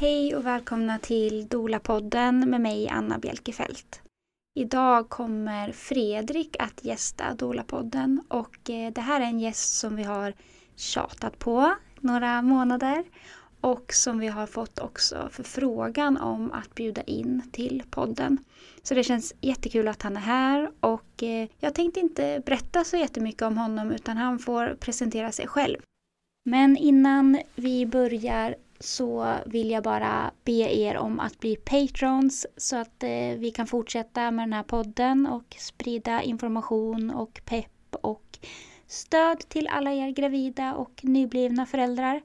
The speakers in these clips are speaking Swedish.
Hej och välkomna till Dola-podden med mig Anna Bjelkefelt. Idag kommer Fredrik att gästa Dola-podden och eh, det här är en gäst som vi har tjatat på några månader och som vi har fått också förfrågan om att bjuda in till podden. Så det känns jättekul att han är här och eh, jag tänkte inte berätta så jättemycket om honom utan han får presentera sig själv. Men innan vi börjar så vill jag bara be er om att bli patrons så att eh, vi kan fortsätta med den här podden och sprida information och pepp och stöd till alla er gravida och nyblivna föräldrar.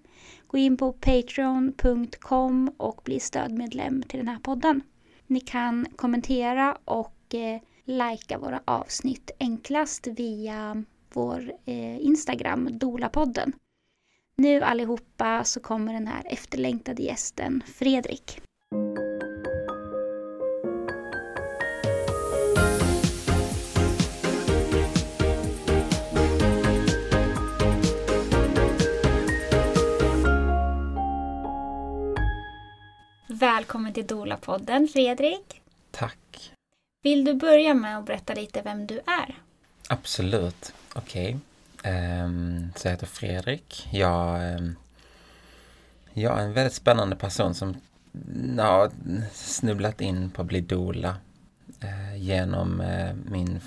Gå in på patreon.com och bli stödmedlem till den här podden. Ni kan kommentera och eh, likea våra avsnitt enklast via vår eh, Instagram, Dolapodden. Nu allihopa så kommer den här efterlängtade gästen Fredrik. Välkommen till Dola-podden Fredrik. Tack. Vill du börja med att berätta lite vem du är? Absolut. Okej. Um, Ehm, så jag heter Fredrik. Jag, ehm, jag är en väldigt spännande person som mm, har snubblat in på att bli dola eh, genom eh, min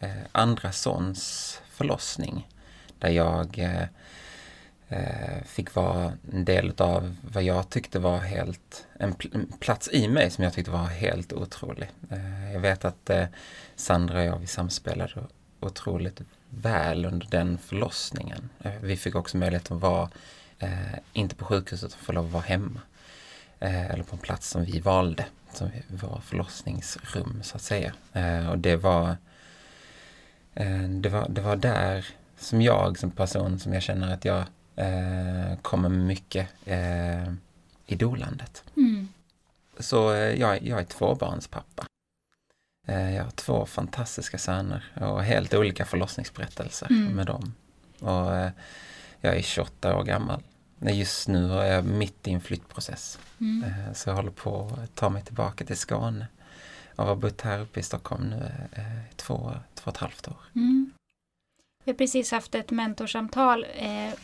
eh, andra sons förlossning. Där jag fick vara en del av vad jag tyckte var helt, en, plats i mig som jag tyckte var helt otrolig. jag vet att Sandra och jag, vi samspelade otroligt väl under den förlossningen. Eh, vi fick också möjlighet att vara, eh, inte på sjukhuset, utan få lov att vara hemma. Eh, eller på en plats som vi valde, som var förlossningsrum så att säga. Eh, och det var, eh, det var, det var där som jag som person som jag känner att jag eh, kommer mycket i dolandet. Mm. Så jag, jag är tvåbarnspappa. Eh, jag har två fantastiska söner och helt olika förlossningsberättelser mm. med dem. Och eh, jag är 28 år gammal. Just nu är jag mitt i en flyttprocess. Mm. Eh, så jag håller på att ta mig tillbaka till Skåne. Jag har bott här uppe i Stockholm nu i två, två och ett halvt år. Mm. Vi har precis haft ett mentorsamtal,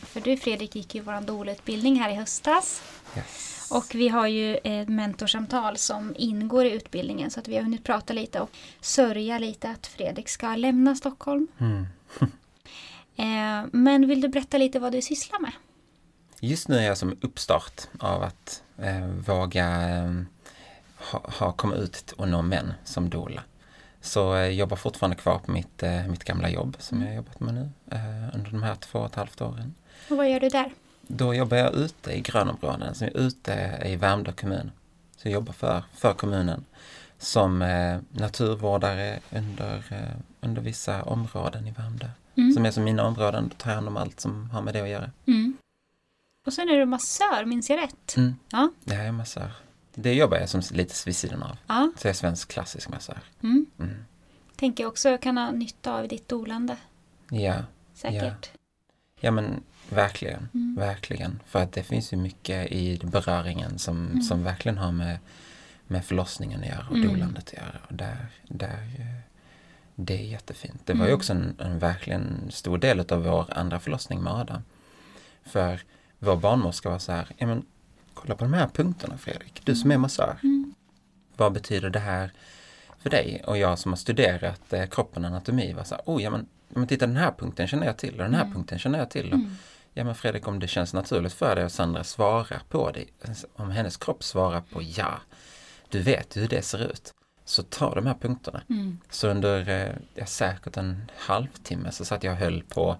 för du Fredrik gick ju vår dolutbildning här i höstas. Yes. Och vi har ju ett mentorsamtal som ingår i utbildningen så att vi har hunnit prata lite och sörja lite att Fredrik ska lämna Stockholm. Mm. eh, men vill du berätta lite vad du sysslar med? Just nu är jag som uppstart av att eh, våga ha, ha kommit ut och nå män som doula. Så jag eh, jobbar fortfarande kvar på mitt, eh, mitt gamla jobb som jag jobbat med nu eh, under de här två och ett halvt åren. Och vad gör du där? Då jobbar jag ute i grönområden, så jag är ute i Värmdö kommun. Så jag jobbar för, för kommunen som eh, naturvårdare under, eh, under vissa områden i Värmdö. Mm. Som är som mina områden, då tar jag hand om allt som har med det att göra. Mm. Och sen är du massör, minns jag rätt? Mm. Ja. ja, jag är massör. Det jobbar jag som lite vid sidan av. Ja. Så jag är svensk klassisk massör. Mm. Mm. Tänker också kan ha nytta av ditt dolande. Ja. Säkert. Ja, ja men Verkligen, mm. verkligen. För att det finns ju mycket i beröringen som, mm. som verkligen har med, med förlossningen att göra och mm. dolandet att göra. Och där, där, det är jättefint. Det var ju mm. också en, en verkligen stor del av vår andra förlossning med Adam. För vår barnmorska var så här, ja men kolla på de här punkterna Fredrik, du som är massör. Mm. Vad betyder det här för dig? Och jag som har studerat eh, kroppen och anatomi var så här, oh ja men, men titta den här punkten känner jag till och den här mm. punkten känner jag till. Och, Ja men Fredrik, om det känns naturligt för dig och Sandra svara på det, om hennes kropp svarar på ja, du vet hur det ser ut, så ta de här punkterna. Mm. Så under eh, ja, säkert en halvtimme så satt jag och höll på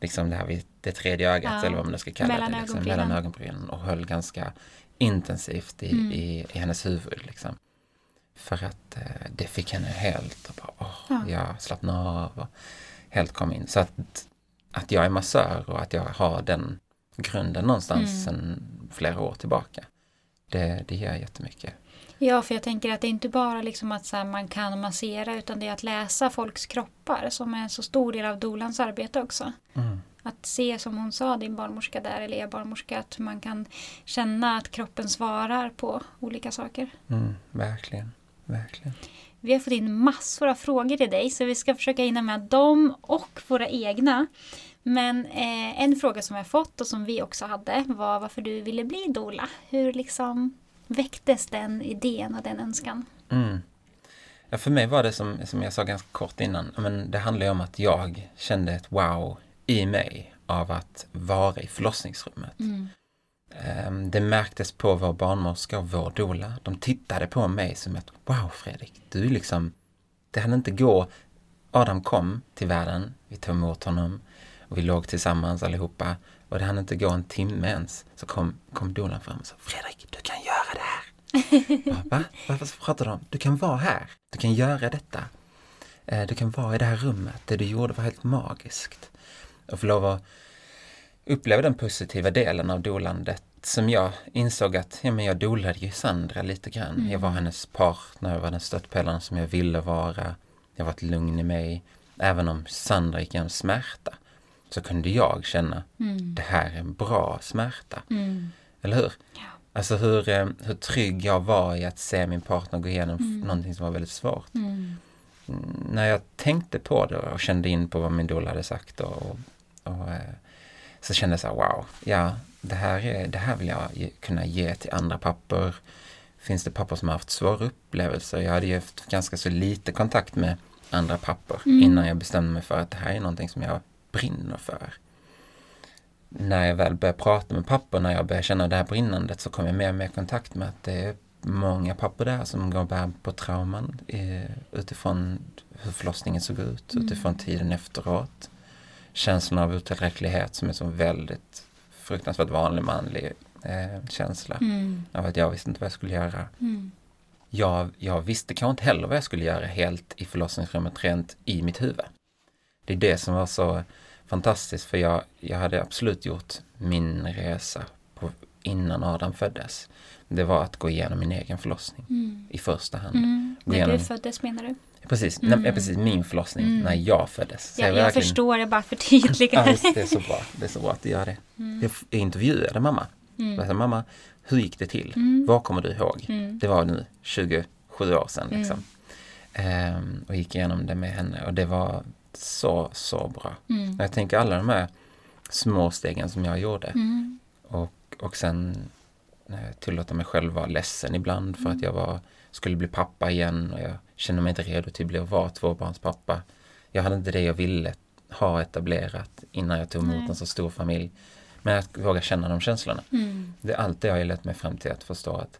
liksom det här vid det tredje ögat ja. eller vad man ska kalla mellan det, liksom, mellan ögonbrynen och höll ganska intensivt i, mm. i, i, hennes huvud. Liksom. För att eh, det fick henne helt och bara, åh, ja. jag slappnade av och helt kom in. Så att att jag är massör och att jag har den grunden någonstans mm. sedan flera år tillbaka. Det, det ger jättemycket. Ja, för jag tänker att det är inte bara liksom att här, man kan massera utan det är att läsa folks kroppar som är en så stor del av dolans arbete också. Mm. Att se som hon sa, din barnmorska där, eller er barnmorska, att man kan känna att kroppen svarar på olika saker. Mm, verkligen, verkligen. Vi har fått in massor av frågor till dig så vi ska försöka hinna med dem och våra egna. Men eh, en fråga som har fått och som vi också hade var varför du ville bli dola. Hur liksom väcktes den idén och den önskan? Mm. Ja, för mig var det som, som jag sa ganska kort innan, men det handlar ju om att jag kände ett wow i mig av att vara i förlossningsrummet. Mm. Ehm, det märktes på vår barnmorska och vår doula. De tittade på mig som ett wow Fredrik, du är liksom, det hann inte gå. Adam kom till världen, vi tog emot honom och vi låg tillsammans allihopa och det hann inte gå en timme ens så kom, kom doulan fram och sa Fredrik, du kan göra det här. Va? Varför pratar du om? Du kan vara här. Du kan göra detta. Ehm, du kan vara i det här rummet. Det du gjorde var helt magiskt. Och få lov att uppleva den positiva delen av dolandet som jag insåg att ja, men jag dolade ju Sandra lite grann. Jag var hennes partner, jag var den stöttpelaren som jag ville vara. Jag var ett lugn i mig. Även om Sandra gick igenom smärta så kunde jag känna det här är en bra smärta. Mm. Eller hur? Ja. Alltså hur, eh, hur trygg jag var i att se min partner gå igenom mm. någonting som var väldigt svårt. Mm. Mm, När jag tänkte på det och kände in på vad min doula hade sagt och, och, och eh, så kände jag så här, wow, ja, det här, är, det här vill jag ge, kunna ge till andra pappor. Finns det pappor som har haft svåra upplevelser? Jag hade ju haft ganska så lite kontakt med andra pappor innan jag bestämde mig för att det här är någonting som jag brinner för. När jag väl började prata med pappor, när jag började känna det här brinnandet så kom jag mer och mer i kontakt med att det är många pappor där som går och bär på trauman eh, utifrån hur förlossningen såg ut, utifrån tiden efteråt. Känslan av otillräcklighet som är så väldigt fruktansvärt vanlig manlig eh, känsla. Mm. Av att jag visste inte vad jag skulle göra. Mm. Jag, jag visste kanske inte heller vad jag skulle göra helt i förlossningsrummet rent i mitt huvud. Det är det som var så fantastiskt för jag, jag hade absolut gjort min resa på, innan Adam föddes. Det var att gå igenom min egen förlossning Mm. i första hand. Mm. När igenom, du föddes menar du? Precis, Mm. nej, precis, min förlossning Mm. när jag föddes. Så Ja, jag verkligen- förstår det bara för tydligare. Ja, det är så bra. Det är så bra att du gör det. Mm. Jag, jag intervjuade mamma. Mm. Jag sa, mamma, hur gick det till? Mm. Vad kommer du ihåg? Mm. Det var nu 27 år sedan liksom. Ehm, och gick igenom det med henne och det var så, så bra. Mm. Jag tänker alla de här små stegen som jag gjorde Mm. och, och sen eh, tillåta mig själv vara ledsen ibland för att jag var, skulle bli pappa igen och jag kände mig inte redo till att bli och vara tvåbarnspappa. Jag hade inte det jag ville ha etablerat innan jag tog emot Nej. en så stor familj. Men att våga känna de känslorna. Mm. Det är allt det har ju lett mig fram till att förstå att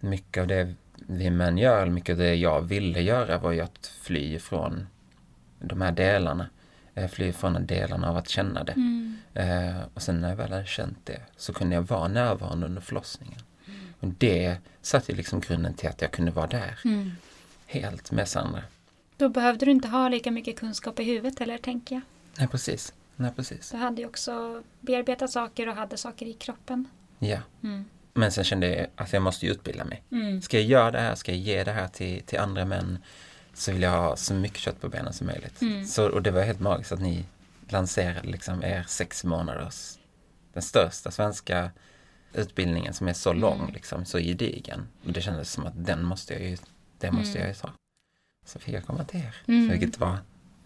mycket av det vi män gör, mycket av det jag ville göra var ju att fly ifrån de här delarna. Eh, Fly ifrån de delarna av att känna det. Mm. Eh, och sen när jag väl hade känt det så kunde jag vara närvarande under förlossningen. Och det satte liksom grunden till att jag kunde vara där. Mm. Helt med Sandra. Då behövde du inte ha lika mycket kunskap i huvudet eller tänker jag. Nej precis. Nej precis. Du hade ju också bearbetat saker och hade saker i kroppen. Ja. Mm. Men sen kände jag att jag måste utbilda mig. Mm. Ska jag göra det här, ska jag ge det här till, till andra män så vill jag ha så mycket kött på benen som möjligt. Mm. Så, och det var helt magiskt att ni lanserade liksom er sex månaders, den största svenska utbildningen som är så lång, Mm. liksom, så gedigen. Och det kändes som att den måste jag ju, det måste Mm. jag ju ta. Så fick jag komma till er, Mm. vilket var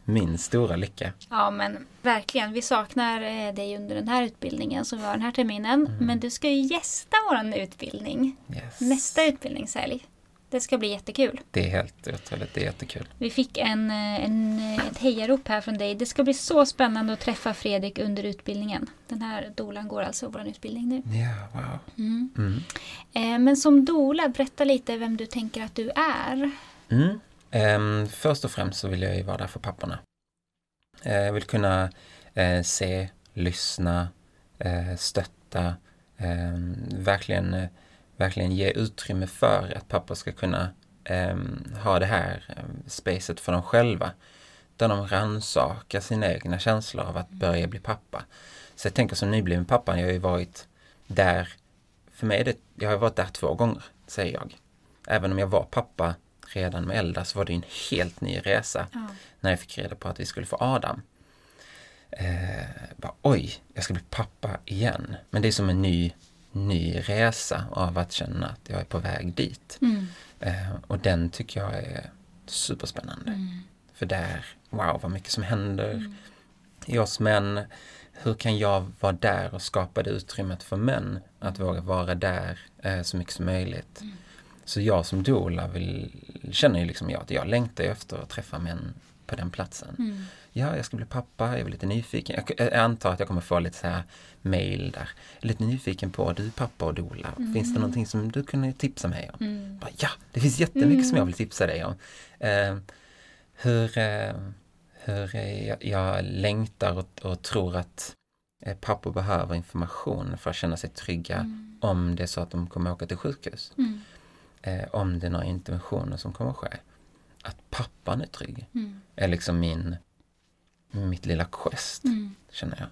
min stora lycka. Ja men verkligen, vi saknar eh, dig under den här utbildningen som vi har den här terminen. Mm. Men du ska ju gästa vår utbildning. Yes. Nästa utbildningshelg. Det ska bli jättekul. Det är helt otroligt, det är jättekul. Vi fick en, eh, en, eh, ett hejarop här från dig. Det ska bli så spännande att träffa Fredrik under utbildningen. Den här dolan går alltså vår utbildning nu. Ja, wow. Mm. Mm. Eh, Men som dola, berätta lite vem du tänker att du är. Mm. Ehm, först och främst så vill jag ju vara där för papporna. Jag vill kunna se, lyssna, stötta, ehm, verkligen, verkligen ge utrymme för att pappor ska kunna ehm, ha det här eh, spacet för dem själva. Där de rannsakar sina egna känslor av att börja bli pappa. Så jag tänker som nybliven pappa, jag har ju varit där, för mig är det, jag har varit där två gånger, säger jag. Även om jag var pappa redan med Elda så var det en helt ny resa Ja. när jag fick reda på att vi skulle få Adam. eh, bara, oj, jag ska bli pappa igen. Men det är som en ny, ny resa av att känna att jag är på väg dit. Mm. Eh, och den tycker jag är superspännande. Mm. För där, wow vad mycket som händer i oss män. Hur kan jag vara där och skapa det utrymmet för män att våga vara där eh, så mycket som möjligt. Mm. Så jag som doula vill, känner ju liksom jag att jag längtar efter att träffa män på den platsen. Mm. Ja, jag ska bli pappa, jag är lite nyfiken. Jag, jag antar att jag kommer få lite så här mail där. Lite nyfiken på, du pappa och doula. Finns det någonting som du kunde tipsa mig om? Mm. Bara, ja, det finns jättemycket som jag vill tipsa dig om. Eh, hur eh, hur jag, jag längtar och, och tror att eh, pappor behöver information för att känna sig trygga Mm. om det är så att de kommer åka till sjukhus. Mm. Eh, om det är några interventioner som kommer ske. Att pappan är trygg Mm. är liksom min, mitt lilla quest, Mm. känner jag.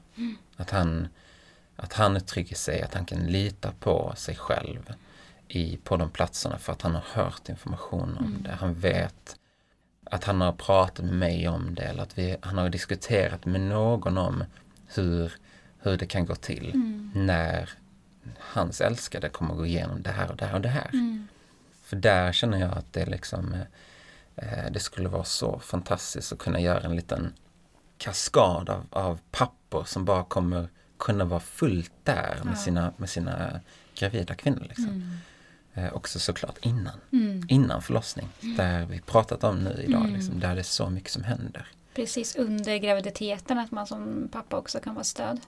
Att han, att han i sig, att han kan lita på sig själv i, på de platserna för att han har hört information om Mm. det. Han vet att han har pratat med mig om det eller att vi, han har diskuterat med någon om hur, hur det kan gå till Mm. när hans älskade kommer gå igenom det här och det här och det här. Mm. För där känner jag att det liksom eh, det skulle vara så fantastiskt att kunna göra en liten kaskad av, av pappor som bara kommer kunna vara fullt där med, sina, med sina gravida kvinnor. Liksom. Mm. Eh, också såklart innan, Mm. innan förlossning. Där vi pratat om nu idag, Mm. liksom, där det är så mycket som händer. Precis under graviditeten att man som pappa också kan vara stöd.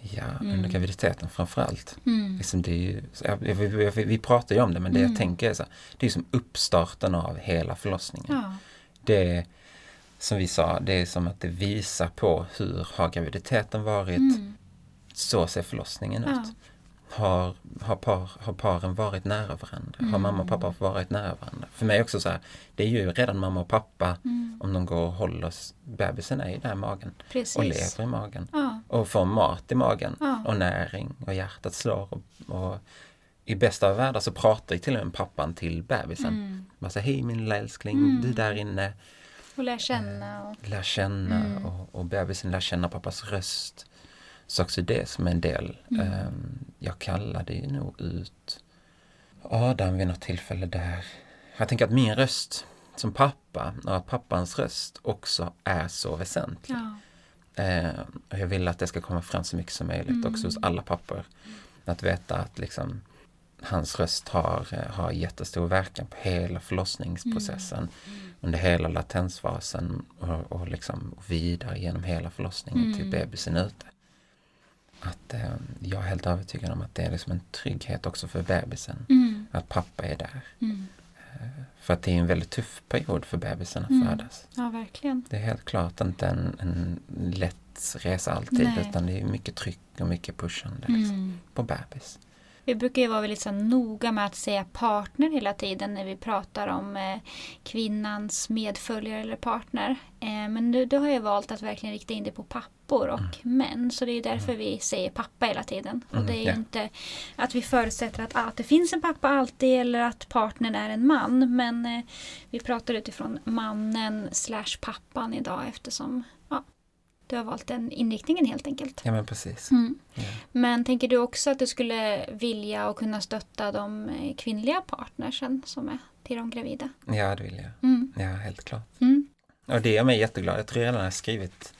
Ja, Mm. under graviditeten framförallt. Mm. Liksom det ju, vi, vi, vi, pratar ju om det, men det Mm. jag tänker är så här, det är som uppstarten av hela förlossningen. Ja. Det är, som vi sa, det är som att det visar på hur har graviditeten varit, Mm. så ser förlossningen Ja. ut. Har, har, par, har paren varit nära varandra? Har Mm. mamma och pappa varit nära varandra? För mig också så här, det är ju redan mamma och pappa Mm. om de går och håller, bebisen är i magen Precis. och lever i magen Ja. och får mat i magen Ja. och näring och hjärtat slår och, och i bästa av världar så pratar ju till och med pappan till bebisen. Mm. Man säger hej min lilla älskling, Mm. du där inne. Och lära känna. Och... Lär känna Mm. och, och bebisen lär känna pappas röst. Så också det som är en del. Mm. Ehm, jag kallade ju nog ut Adam vid något tillfälle där. Jag tänker att min röst som pappa och att pappans röst också är så väsentlig. Ja. Eh, och jag vill att det ska komma fram så mycket som möjligt Mm. också hos alla pappor. Att veta att liksom, hans röst har, eh, har jättestor verkan på hela förlossningsprocessen. Under hela latensfasen och, och liksom vidare genom hela förlossningen till Mm. bebisen är ute. Att eh, jag är helt övertygad om att det är liksom en trygghet också för bebisen. Mm. Att pappa är där. Mm. För att det är en väldigt tuff period för bebisen att Mm. födas. ja, verkligen. Det är helt klart inte en, en lätt resa alltid Nej. utan det är mycket tryck och mycket pushande liksom, Mm. på bebis. Vi brukar ju vara väldigt så noga med att säga partner hela tiden när vi pratar om eh, kvinnans medföljare eller partner. Eh, men nu då har jag valt att verkligen rikta in det på pappor och män. Så det är därför vi säger pappa hela tiden. Och Mm, det är ja. inte att vi förutsätter att, att det finns en pappa alltid eller att partnern är en man. Men eh, vi pratar utifrån mannen slash pappan idag eftersom du har valt den inriktningen helt enkelt. Ja men precis. Mm. Ja. Men tänker du också att du skulle vilja och kunna stötta de eh, kvinnliga partnersen som är till de gravida? ja, det vill jag. Mm. Ja, helt klart. Mm. Och det gör mig jätteglad. Jag tror jag redan har skrivit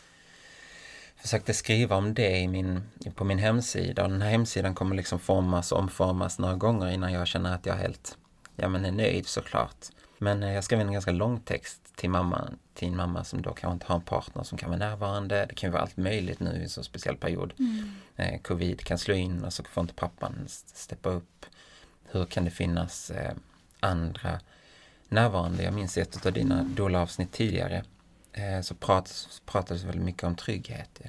försökte skriva om det i min, på min hemsida och den här hemsidan kommer liksom formas och omformas några gånger innan jag känner att jag helt ja, men är nöjd såklart. Men eh, jag skrev en ganska lång text till mamma, till en mamma som då kanske inte har en partner som kan vara närvarande. Det kan ju vara allt möjligt nu i en så speciell period. Mm. Eh, covid kan slå in och så får inte pappan steppa upp. Hur kan det finnas eh, andra närvarande? Jag minns ett av dina doula-avsnitt tidigare eh, så prat, pratades väldigt mycket om trygghet.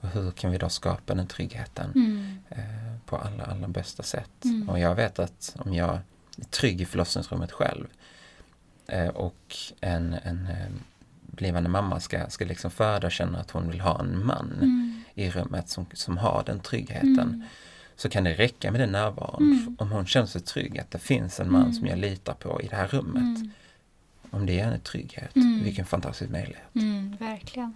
Och hur kan vi då skapa den tryggheten Mm. eh, på alla, allra bästa sätt? Mm. Och jag vet att om jag är trygg i förlossningsrummet själv och en, en eh, blivande mamma ska, ska liksom föda och känna att hon vill ha en man Mm. i rummet som, som har den tryggheten Mm. så kan det räcka med den närvaron. Mm. Om hon känner sig trygg att det finns en man Mm. som jag litar på i det här rummet. Mm. Om det är en trygghet, Mm. vilken fantastisk möjlighet. Mm. Verkligen.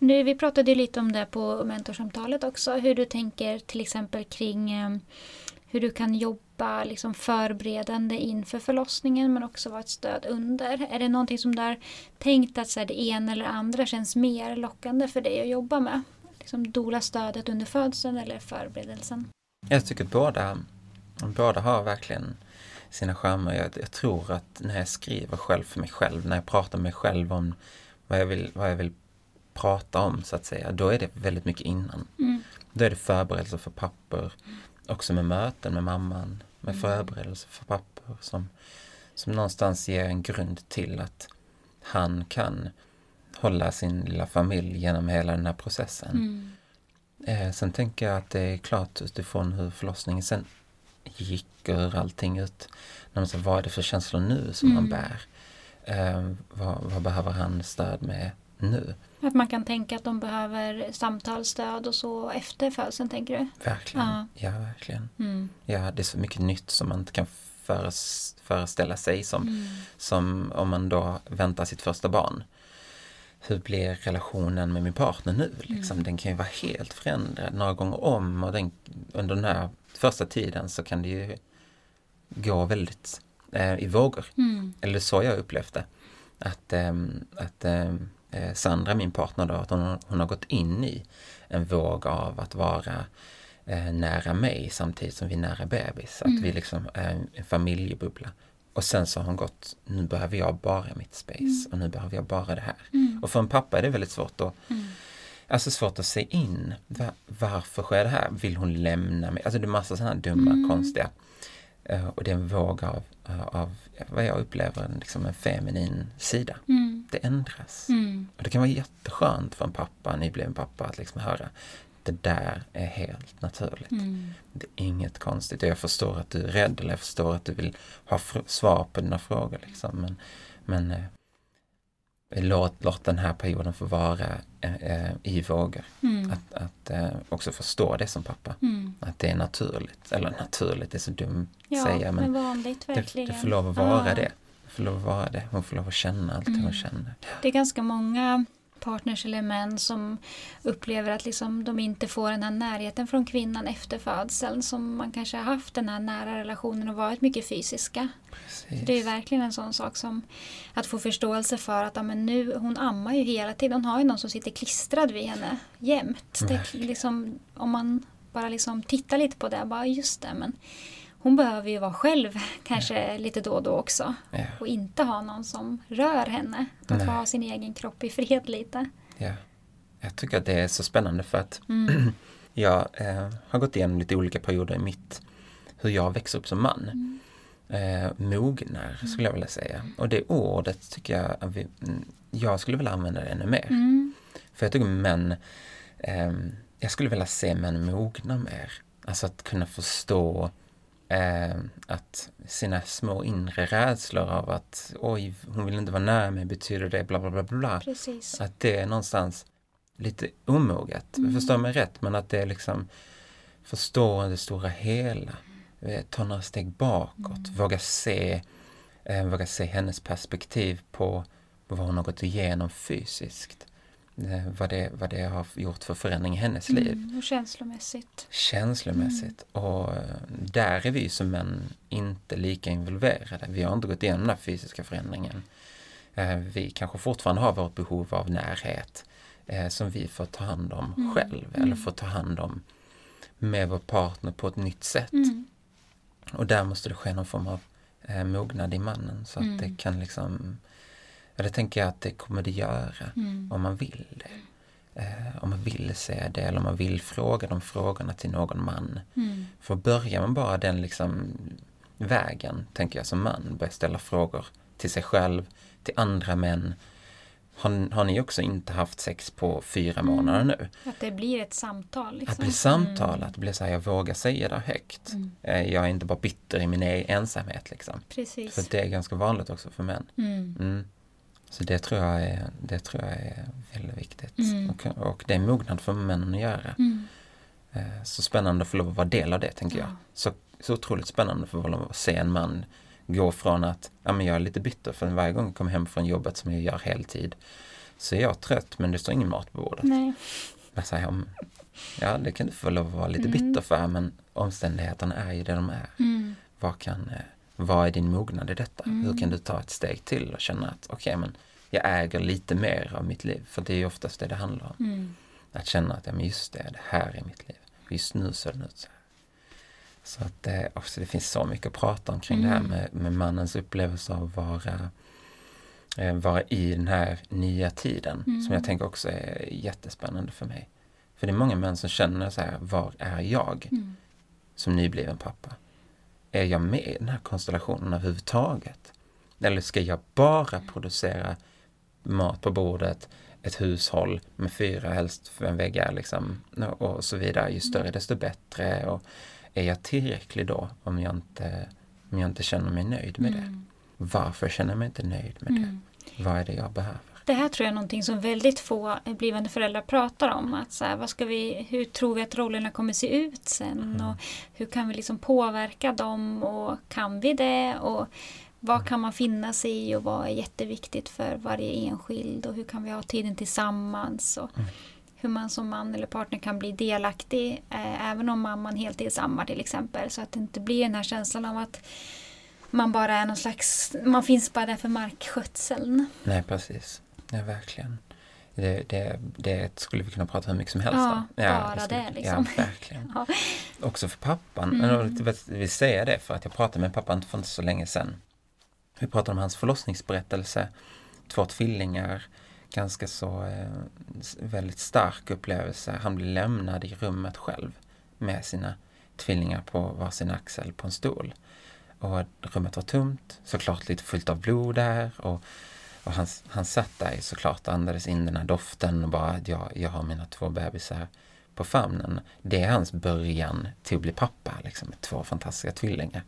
Nu, vi pratade lite om det på mentorsamtalet också, hur du tänker till exempel kring eh, hur du kan jobba liksom förberedande inför förlossningen men också vara ett stöd under. Är det någonting som du har tänkt att så här, det ena eller andra känns mer lockande för dig att jobba med? Liksom dola stödet under födseln eller förberedelsen? Jag tycker båda, båda har verkligen sina charmer. Jag, jag, tror att när jag skriver själv för mig själv, när jag pratar med mig själv om vad jag vill, vad jag vill prata om så att säga, då är det väldigt mycket innan. Mm. Då är det förberedelser för papper, också med möten med mamman, med mm. förberedelser för papper som, som någonstans ger en grund till att han kan hålla sin lilla familj genom hela den här processen. Mm. Eh, sen tänker jag att det är klart utifrån hur förlossningen sen gick och hur allting ut. När man säger, vad är det för känslor nu som mm. han bär? Eh, vad, vad, behöver han stöd med nu? Att man kan tänka att de behöver samtalsstöd och så efter födseln, tänker du? Verkligen, ja, ja verkligen. Mm. Ja, det är så mycket nytt som man inte kan föreställa sig som, mm. som om man då väntar sitt första barn hur blir relationen med min partner nu? Liksom? Mm. Den kan ju vara helt förändrad några gånger om och den, under den här första tiden så kan det ju gå väldigt eh, i vågor. Mm. Eller så jag upplevt det. Att, eh, att eh, Sandra, min partner, då, att hon, hon har gått in i en våg av att vara eh, nära mig samtidigt som vi är nära bebis. Att mm. vi liksom är en familjebubbla. Och sen så har hon gått, nu behöver jag bara mitt space mm. och nu behöver jag bara det här. Mm. Och för en pappa är det väldigt svårt att mm. Alltså svårt att se in. Var, varför sker det här? Vill hon lämna mig? Alltså det är massa sådana dumma, mm. konstiga. Uh, och det är en våg av, av vad jag upplever liksom en feminin sida. Mm. Det ändras. Mm. Och det kan vara jätteskönt för en pappa, en nybliven pappa, att liksom höra det där är helt naturligt. Mm. Det är inget konstigt. Jag förstår att du är rädd eller jag förstår att du vill ha svar på dina frågor. Liksom. Men, men eh, låt, låt den här perioden få vara eh, eh i vågor. Mm. Att, att eh, också förstå det som pappa. Mm. Att det är naturligt. Eller naturligt, det är så dumt att ja, säga. Men, men vanligt verkligen. Det, det får lov att vara ah. det. det får lov att vara det. Hon får lov att känna allt hon mm. känner. Det är ganska många partners eller män som upplever att liksom de inte får den här närheten från kvinnan efter födseln som man kanske har haft den här nära relationen och varit mycket fysiska. det är verkligen en sån sak som att få förståelse för att ja, men nu, hon ammar ju hela tiden. Hon har ju någon som sitter klistrad vid henne jämt. Det, liksom, om man bara liksom tittar lite på det, bara just det. Men hon behöver ju vara själv kanske ja. lite då och då också. Ja. Och inte ha någon som rör henne. Att få ha sin egen kropp i fred lite. Ja. Jag tycker att det är så spännande för att mm. jag eh, har gått igenom lite olika perioder i mitt, hur jag växer upp som man. Mm. Eh, mognar skulle jag vilja säga. Och det ordet tycker jag att vi, mm, jag skulle vilja använda det ännu mer. Mm. För jag tycker män, eh, jag skulle vilja se män mogna mer. Alltså att kunna förstå eh, att sina små inre rädslor av att oj, hon vill inte vara nära mig, betyder det bla bla bla bla. Precis. Att det är någonstans lite omoget. Mm. Förstår mig rätt, men att det är liksom förstå det stora hela. Eh, ta några steg bakåt, mm. våga se eh, våga se hennes perspektiv på vad hon har gått igenom fysiskt. Eh, vad det, vad det har gjort för förändring i hennes mm, liv. Och känslomässigt. Känslomässigt. Mm. Och eh, där är vi som män inte lika involverade. Vi har inte gått igenom den här fysiska förändringen. Eh, vi kanske fortfarande har vårt behov av närhet som vi får ta hand om mm. själv eller mm. får ta hand om med vår partner på ett nytt sätt. Mm. Och där måste det ske någon form av mognad i mannen så att det mm. kan liksom Ja, det tänker jag att det kommer det göra mm. om man vill det. Eh, om man vill se det eller om man vill fråga de frågorna till någon man. Mm. För börjar man bara den liksom vägen, tänker jag som man, börjar ställa frågor till sig själv, till andra män. Har, har ni också inte haft sex på fyra mm. månader nu? Att det blir ett samtal. Liksom. Att det blir samtal, mm. att det blir så här, jag vågar säga det högt. Mm. Eh, jag är inte bara bitter i min e- ensamhet. Liksom. Precis. För det är ganska vanligt också för män. Så det tror jag är, det tror jag är väldigt viktigt. Mm. Och, och det är mognad för männen att göra. Mm. Eh, så spännande att få lov att vara del av det, tänker ja. jag. Så, så otroligt spännande att få lov att se en man gå från att ja, men jag är lite bitter för varje gång jag kommer hem från jobbet som jag gör heltid så är jag trött men det står ingen mat på bordet. Nej. Jag säger, ja det kan du få lov att vara lite Mm. bitter för men omständigheterna är ju det de är. Mm. Vad, kan, eh, vad är din mognad i detta? Mm. Hur kan du ta ett steg till och känna att okej men jag äger lite mer av mitt liv. För det är ju oftast det det handlar om. Mm. Att känna att ja, men just det, det här är mitt liv. Just nu ser det ut så här. Så att det, också, det finns så mycket att prata om kring det här Mm. med, med mannens upplevelse av att vara, eh, vara i den här nya tiden. Mm. Som jag tänker också är jättespännande för mig. För det är många män som känner så här, var är jag Mm. som nybliven pappa? Är jag med i den här konstellationen överhuvudtaget? Eller ska jag bara producera mat på bordet, ett hushåll med fyra, helst fem väggar liksom, och så vidare. Ju större desto bättre. Och är jag tillräcklig då om jag inte, om jag inte känner mig nöjd med det? Mm. Varför känner jag mig inte nöjd med Mm. det? Vad är det jag behöver? Det här tror jag är någonting som väldigt få blivande föräldrar pratar om. Att så här, vad ska vi, hur tror vi att rollerna kommer se ut sen? Mm. Och hur kan vi liksom påverka dem? Och kan vi det? Och vad kan man finna sig i och vad är jätteviktigt för varje enskild? Och hur kan vi ha tiden tillsammans? Och Mm. hur man som man eller partner kan bli delaktig eh, även om mamman heltidsammar till exempel. Så att det inte blir den här känslan av att man bara är någon slags, man finns bara där för markskötseln. Nej, precis. Ja, verkligen. Det, det, det skulle vi kunna prata hur mycket som helst Ja, om. bara skulle- det, liksom. Ja, verkligen. Ja. Också för pappan. Mm. Jag vill säga det för att jag pratade med pappan för inte så länge sedan. Vi pratade om hans förlossningsberättelse. Två tvillingar. Ganska så eh, väldigt stark upplevelse. Han blir lämnad i rummet själv med sina tvillingar på varsin axel på en stol. Och rummet var tomt, såklart lite fullt av blod där. Och, och han, han satt där såklart och andades in den här doften och bara att jag, jag har mina två bebisar på famnen. Det är hans början till att bli pappa, liksom, med två fantastiska tvillingar.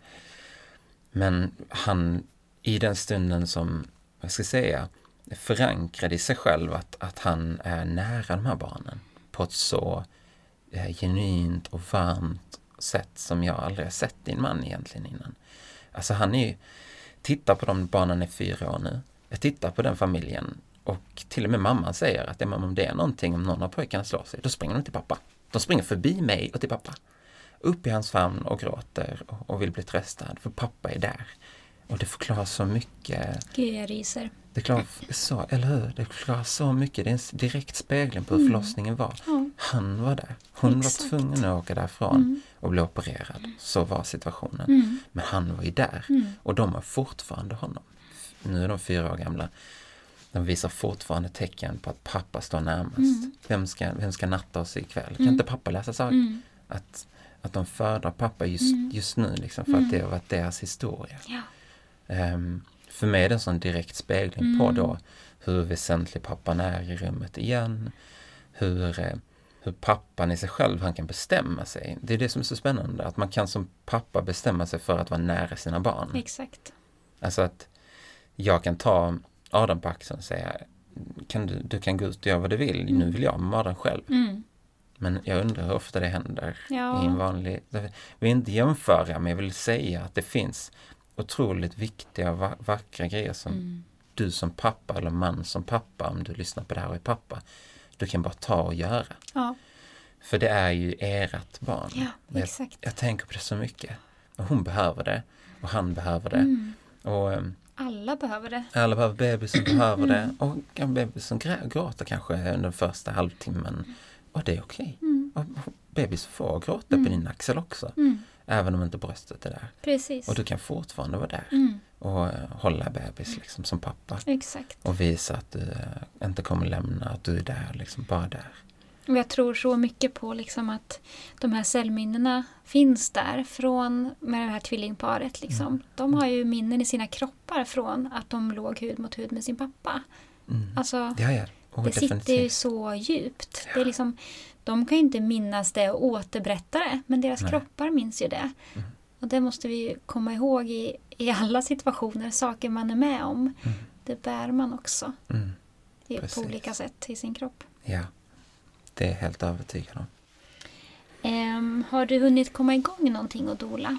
Men han, i den stunden som, vad ska jag säga, förankrade i sig själv att, att han är nära de här barnen på ett så eh, genuint och varmt sätt som jag aldrig har sett din man egentligen innan. Alltså han är ju, titta på de barnen är fyra år nu. Jag tittar på den familjen och till och med mamman säger att ja, om det är någonting, om någon av pojkarna slår sig, då springer de till pappa. De springer förbi mig och till pappa. Upp i hans famn och gråter och, och vill bli tröstad, för pappa är där. Och det förklarar så mycket. Gud, jag ryser. Det förklarar så, eller hur? Det förklarar så mycket. Det är en direkt spegling på hur Mm. förlossningen var. Ja. Han var där. Hon Exakt. var tvungen att åka därifrån Mm. och bli opererad. Så var situationen. Mm. Men han var ju där. Mm. Och de har fortfarande honom. Nu är de fyra år gamla. De visar fortfarande tecken på att pappa står närmast. Mm. Vem, ska, vem ska natta oss ikväll? Kan Mm. inte pappa läsa sagor? Mm. Att, att de föredrar pappa just, Mm. just nu, liksom, för Mm. att det har varit deras historia. Ja. Ehm, för mig är det en sån direkt spegling på Mm. då hur väsentlig pappan är i rummet igen. Hur, eh, hur pappan i sig själv, han kan bestämma sig. Det är det som är så spännande, att man kan som pappa bestämma sig för att vara nära sina barn. Exakt. Alltså att jag kan ta Adam på axeln och säga kan du, du kan gå ut och göra vad du vill, nu vill jag Adam själv. Mm. Men jag undrar hur ofta det händer Ja. i en vanlig... Jag vill inte jämföra, men jag vill säga att det finns otroligt viktiga, va- vackra grejer som Mm. du som pappa eller man som pappa, om du lyssnar på det här och är pappa, du kan bara ta och göra. Ja. För det är ju ert barn. ja, jag, exakt. jag tänker på det så mycket. Och hon behöver det och han behöver det. Mm. Och ehm, Alla behöver det. alla behöver bebisen behöver det och en bebis som grä- gråter kanske under den första halvtimmen. Och det är okej. Mm. Och Bebis får gråta på Mm. din axel också. Mm. Även om inte bröstet är där. Precis. Och du kan fortfarande vara där Mm. och eh, hålla bebis liksom som pappa. Exakt. Och visa att du eh, inte kommer lämna, att du är där, liksom bara där. Och jag tror så mycket på liksom att de här cellminnena finns där från med det här tvillingparet. Liksom. Mm. De har ju minnen i sina kroppar från att de låg hud mot hud med sin pappa. Mm. Alltså, Ja, ja. Oh, det sitter ju definitivt. så djupt. Det är liksom, de kan ju inte minnas det och återberätta det, men deras Nej. kroppar minns ju det. Mm. Och det måste vi komma ihåg i, i alla situationer, saker man är med om. Mm. Det bär man också Mm. på olika sätt i sin kropp. Ja, det är jag helt övertygad om. Ehm, har du hunnit komma igång någonting och dola?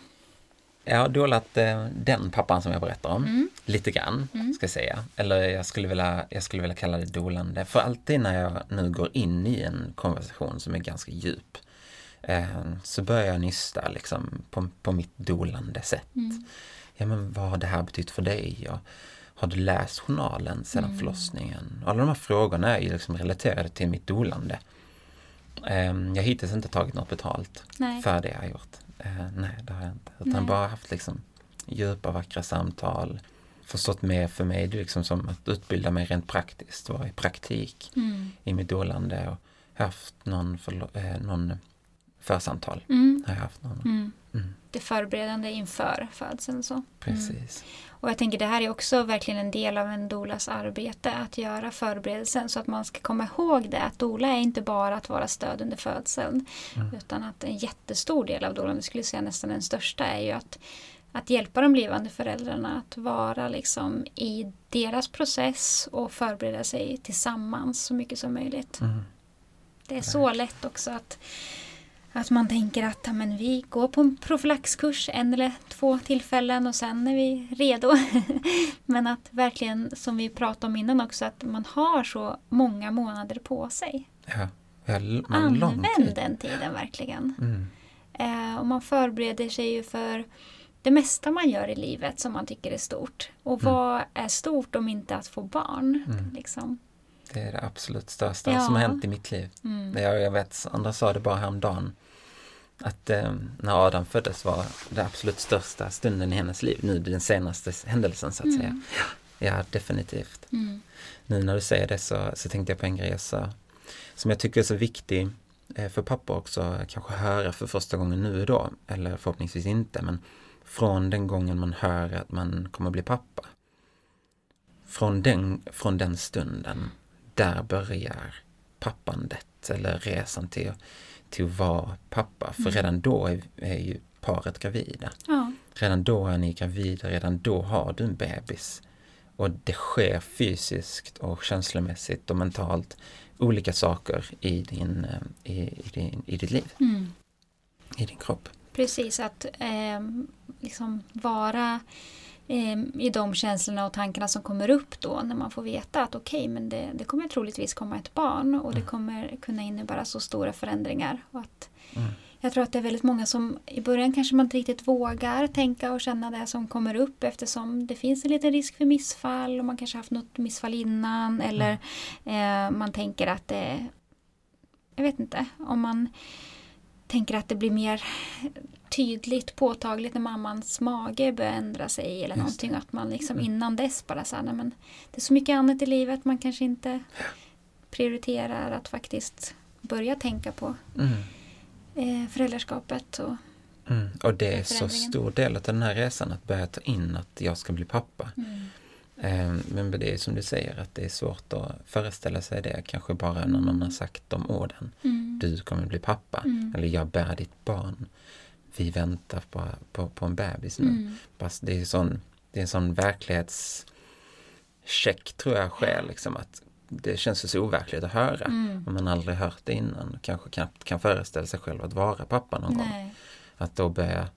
Jag har dolat eh, den pappan som jag berättar om, Mm. lite grann, ska jag säga. Eller jag skulle, vilja, jag skulle vilja kalla det dolande. För alltid när jag nu går in i en konversation som är ganska djup, eh, så börjar jag nysta liksom, på, på mitt dolande sätt. Ja, men vad har det här betytt för dig? Och, har du läst journalen sedan förlossningen? Alla de här frågorna är ju liksom relaterade till mitt dolande. Eh, jag har hittills inte tagit något betalt Nej. för det jag har gjort. Eh, nej, det har jag inte. Utan Nej. bara haft liksom djupa, vackra samtal. Förstått mer för mig, det är liksom som att utbilda mig rent praktiskt, vara i praktik Mm. i mitt dolande och haft någon, förlo- eh, någon församtal. Mm. Har jag haft någon. Mm. Mm. Det förberedande inför födseln. Så. Precis. Och jag tänker det här är också verkligen en del av en dolas arbete att göra förberedelsen så att man ska komma ihåg det att dola är inte bara att vara stöd under födseln utan att en jättestor del av dolan, jag skulle säga nästan den största, är ju att, att hjälpa de blivande föräldrarna att vara liksom i deras process och förbereda sig tillsammans så mycket som möjligt. Mm. Det är så lätt också att, att man tänker att men vi går på en profylaxkurs en eller två tillfällen och sen är vi redo. men att verkligen, som vi pratade om innan också, att man har så många månader på sig. Ja, har man Använd tid. den tiden verkligen. Mm. Eh, och man förbereder sig ju för det mesta man gör i livet som man tycker är stort. Och vad är stort om inte att få barn? Mm. Liksom. Det är det absolut största Ja. som har hänt i mitt liv. Mm. Jag, jag vet, andra sa det bara häromdagen. Att eh, när Adam föddes var det absolut största stunden i hennes liv. Nu den senaste händelsen så att säga. Ja, definitivt. Mm. Nu när du säger det så, så tänkte jag på en grej sa. Som jag tycker är så viktig eh, för pappa också, kanske höra för första gången nu då. Eller förhoppningsvis inte, men från den gången man hör att man kommer bli pappa. Från den, från den stunden, där börjar pappandet eller resan till, till att vara pappa. För redan då är, är ju paret gravida. Ja. Redan då är ni gravida, redan då har du en bebis. Och det sker fysiskt och känslomässigt och mentalt olika saker i, din, eh, i, i, din, i ditt liv, Mm. i din kropp. Precis, att eh, liksom vara i de känslorna och tankarna som kommer upp då när man får veta att okej, men det, det kommer troligtvis komma ett barn och det kommer kunna innebära så stora förändringar. Och att Mm. Jag tror att det är väldigt många som i början kanske man inte riktigt vågar tänka och känna det som kommer upp eftersom det finns en liten risk för missfall och man kanske haft något missfall innan eller eh, man tänker att det jag vet inte, om man tänker att det blir mer tydligt, påtagligt när mammans mage börjar ändra sig eller Just någonting. Att man liksom innan dess bara så här, nej, men det är så mycket annat i livet man kanske inte prioriterar att faktiskt börja tänka på Mm. eh, föräldraskapet. Och, Mm. Och det är så stor del av den här resan att börja ta in att jag ska bli pappa. Eh, Men det är som du säger att det är svårt att föreställa sig det kanske bara när någon har sagt de orden. Mm. Du kommer bli pappa. Mm. Eller jag bär ditt barn. Vi väntar på, på, på en bebis nu. Mm. Det är, sån, det är en sån verklighetscheck tror jag sker liksom att det känns så overkligt att höra. Mm. Om man aldrig hört det innan. Kanske knappt kan föreställa sig själv att vara pappa någon gång. Nej. Att då börja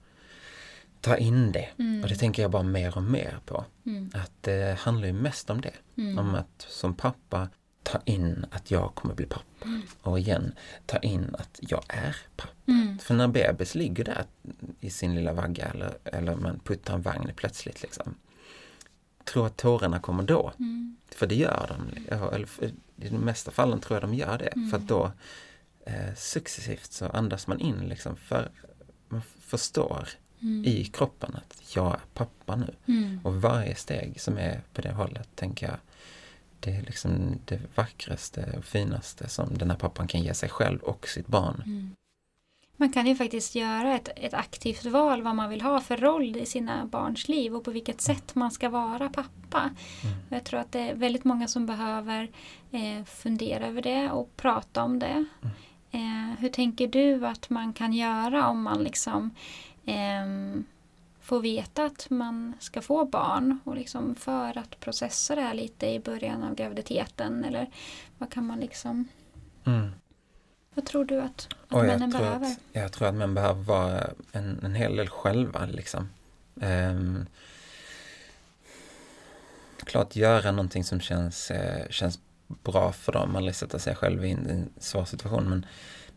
ta in det. Mm. Och det tänker jag bara mer och mer på. Mm. Att det handlar ju mest om det. Mm. Om att som pappa ta in att jag kommer bli pappa. Mm. Och igen, ta in att jag är pappa. Mm. För när bebis ligger där i sin lilla vagga eller, eller man puttar en vagn plötsligt liksom. Tror att tårarna kommer då. Mm. För det gör de. Eller I de mesta fallen tror jag de gör det. Mm. För att då eh, successivt så andas man in liksom. För man förstår Mm. i kroppen att jag är pappa nu. Mm. Och varje steg som är på det hållet tänker jag det är liksom det vackraste och finaste som den här pappan kan ge sig själv och sitt barn. Mm. Man kan ju faktiskt göra ett, ett aktivt val vad man vill ha för roll i sina barns liv och på vilket sätt man ska vara pappa. Mm. Jag tror att det är väldigt många som behöver eh, fundera över det och prata om det. Eh, hur tänker du att man kan göra om man liksom ehm, får veta att man ska få barn och liksom för att processa det här lite i början av graviditeten eller vad kan man liksom Mm. vad tror du att, att männen behöver? att, jag tror att män behöver vara en, en hel del själva liksom. Um, klart göra någonting som känns, eh, känns bra för dem, aldrig sätta sig själv i en svår situation. Men,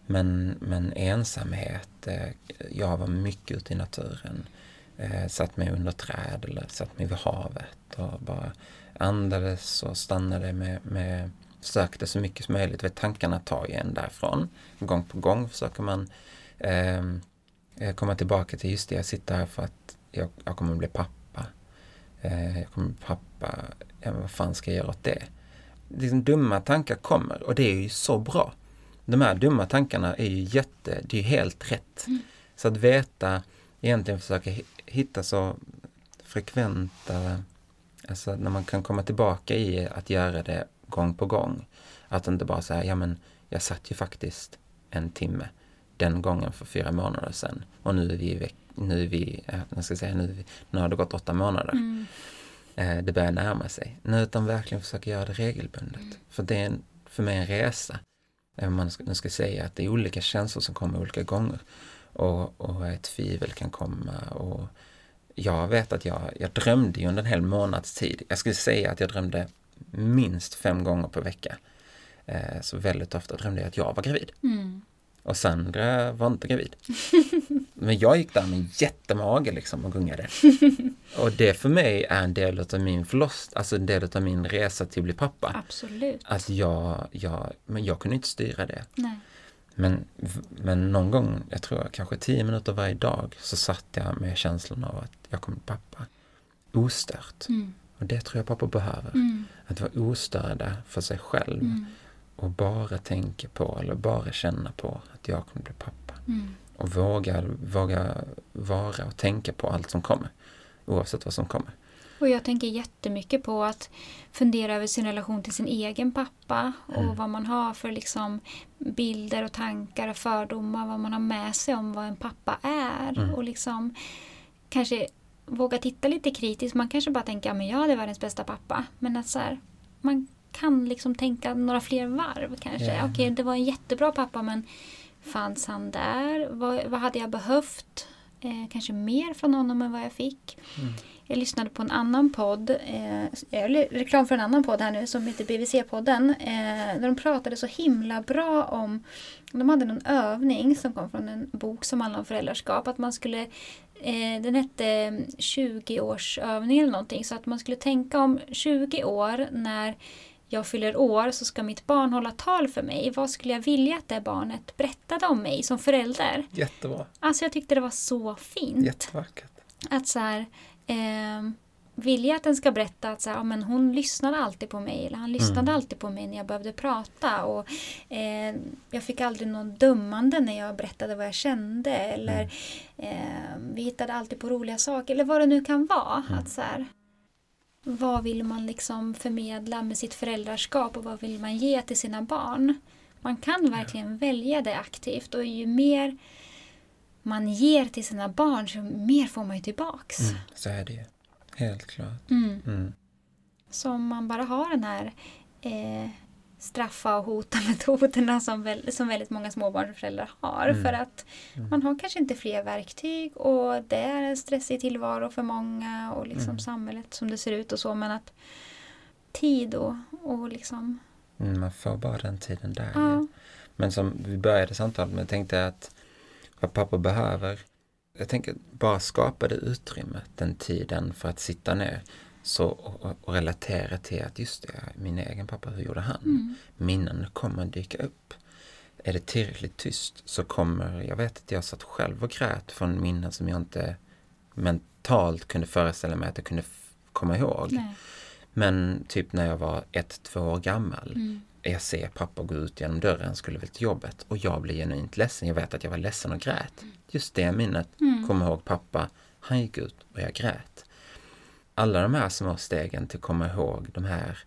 men, men ensamhet, eh, jag var mycket ute i naturen. Eh, satt mig under träd eller satt mig vid havet och bara andades och stannade med, med sökte så mycket som möjligt. Vet, tankarna tar ju en därifrån. Gång på gång försöker man ehm, eh, komma tillbaka till just det, jag sitter här för att jag, jag kommer att bli pappa. Eh, jag kommer att bli pappa, ja, vad fan ska jag göra åt det? Liksom, dumma tankar kommer och det är ju så bra. De här dumma tankarna är ju jätte, det är ju helt rätt. Mm. Så att veta, egentligen försöka hitta så frekventa, alltså när man kan komma tillbaka i att göra det gång på gång. Att inte bara säga, ja men jag satt ju faktiskt en timme den gången för fyra månader sedan och nu är vi, nu är vi, jag ska säga, nu, nu har det gått åtta månader. Mm. Eh, det börjar närma sig. Nu utan verkligen försöka göra det regelbundet. Mm. För det är en, för mig en resa. Man ska, nu ska säga att det är olika känslor som kommer olika gånger. Och, och ett tvivel kan komma och jag vet att jag, jag drömde ju under en hel månads tid. Jag skulle säga att jag drömde minst fem gånger per vecka. Eh, så väldigt ofta drömde jag att jag var gravid. Mm. Och Sandra var inte gravid. Men jag gick där med jättemage liksom och gungade. Och det för mig är en del av min förlossning, alltså en del av min resa till att bli pappa. Absolut. Att jag, jag, men jag kunde inte styra det. Nej. Men, men någon gång, jag tror kanske tio minuter varje dag, så satt jag med känslan av att jag kommer bli pappa. Ostört. Mm. Och det tror jag pappa behöver. Mm. Att vara ostörda för sig själv. Mm. Och bara tänka på, eller bara känna på att jag kommer bli pappa. Mm. Och våga, våga vara och tänka på allt som kommer. Oavsett vad som kommer. Och jag tänker jättemycket på att fundera över sin relation till sin egen pappa och mm. vad man har för liksom bilder och tankar och fördomar, vad man har med sig om vad en pappa är. Mm. Och liksom kanske våga titta lite kritiskt. Man kanske bara tänker att ja, jag är världens bästa pappa. Men att så här, man kan liksom tänka några fler varv kanske. Yeah. Okej, det var en jättebra pappa men fanns han där? Vad, vad hade jag behövt? Eh, kanske mer från honom än vad jag fick. Mm. Jag lyssnade på en annan podd, eh, reklam för en annan podd här nu som heter BVC-podden. Eh, där de pratade så himla bra om, de hade någon övning som kom från en bok som handlar om föräldraskap. Att man skulle, eh, den hette 20-årsövning eller någonting. Så att man skulle tänka om 20 år när jag fyller år så ska mitt barn hålla tal för mig. Vad skulle jag vilja att det barnet berättade om mig som förälder? Jättebra. Alltså jag tyckte det var så fint. Jättevackert. Att så här, eh, vill jag att den ska berätta att så här, ja, men hon lyssnade alltid på mig eller han lyssnade mm. alltid på mig när jag behövde prata och eh, jag fick aldrig någon dömande när jag berättade vad jag kände eller mm. eh, vi hittade alltid på roliga saker eller vad det nu kan vara. Mm. Att så här, vad vill man liksom förmedla med sitt föräldraskap och vad vill man ge till sina barn? Man kan verkligen ja. välja det aktivt och ju mer man ger till sina barn så mer får man ju tillbaks. Mm, så är det ju. Helt klart. Mm. Mm. Så om man bara har den här eh, straffa och hota metoderna som, väl, som väldigt många småbarnsföräldrar har. Mm. För att mm. man har kanske inte fler verktyg och det är en stressig tillvaro för många och liksom mm. samhället som det ser ut och så. Men att tid och, och liksom... Mm, man får bara den tiden där. Ja. Men som vi började samtalet med tänkte jag att vad pappa behöver jag tänker bara skapa det utrymmet, den tiden för att sitta ner så, och, och relatera till att just det, min egen pappa, hur gjorde han? Mm. Minnen kommer dyka upp. Är det tillräckligt tyst så kommer, jag vet att jag satt själv och grät från minnen som jag inte mentalt kunde föreställa mig att jag kunde komma ihåg. Nej. Men typ när jag var ett, två år gammal. Mm. Jag ser pappa gå ut genom dörren, skulle väl till jobbet och jag blir genuint ledsen. Jag vet att jag var ledsen och grät. Mm. Just det minnet, mm. kommer ihåg pappa, han gick ut och jag grät alla de här små stegen till att komma ihåg de här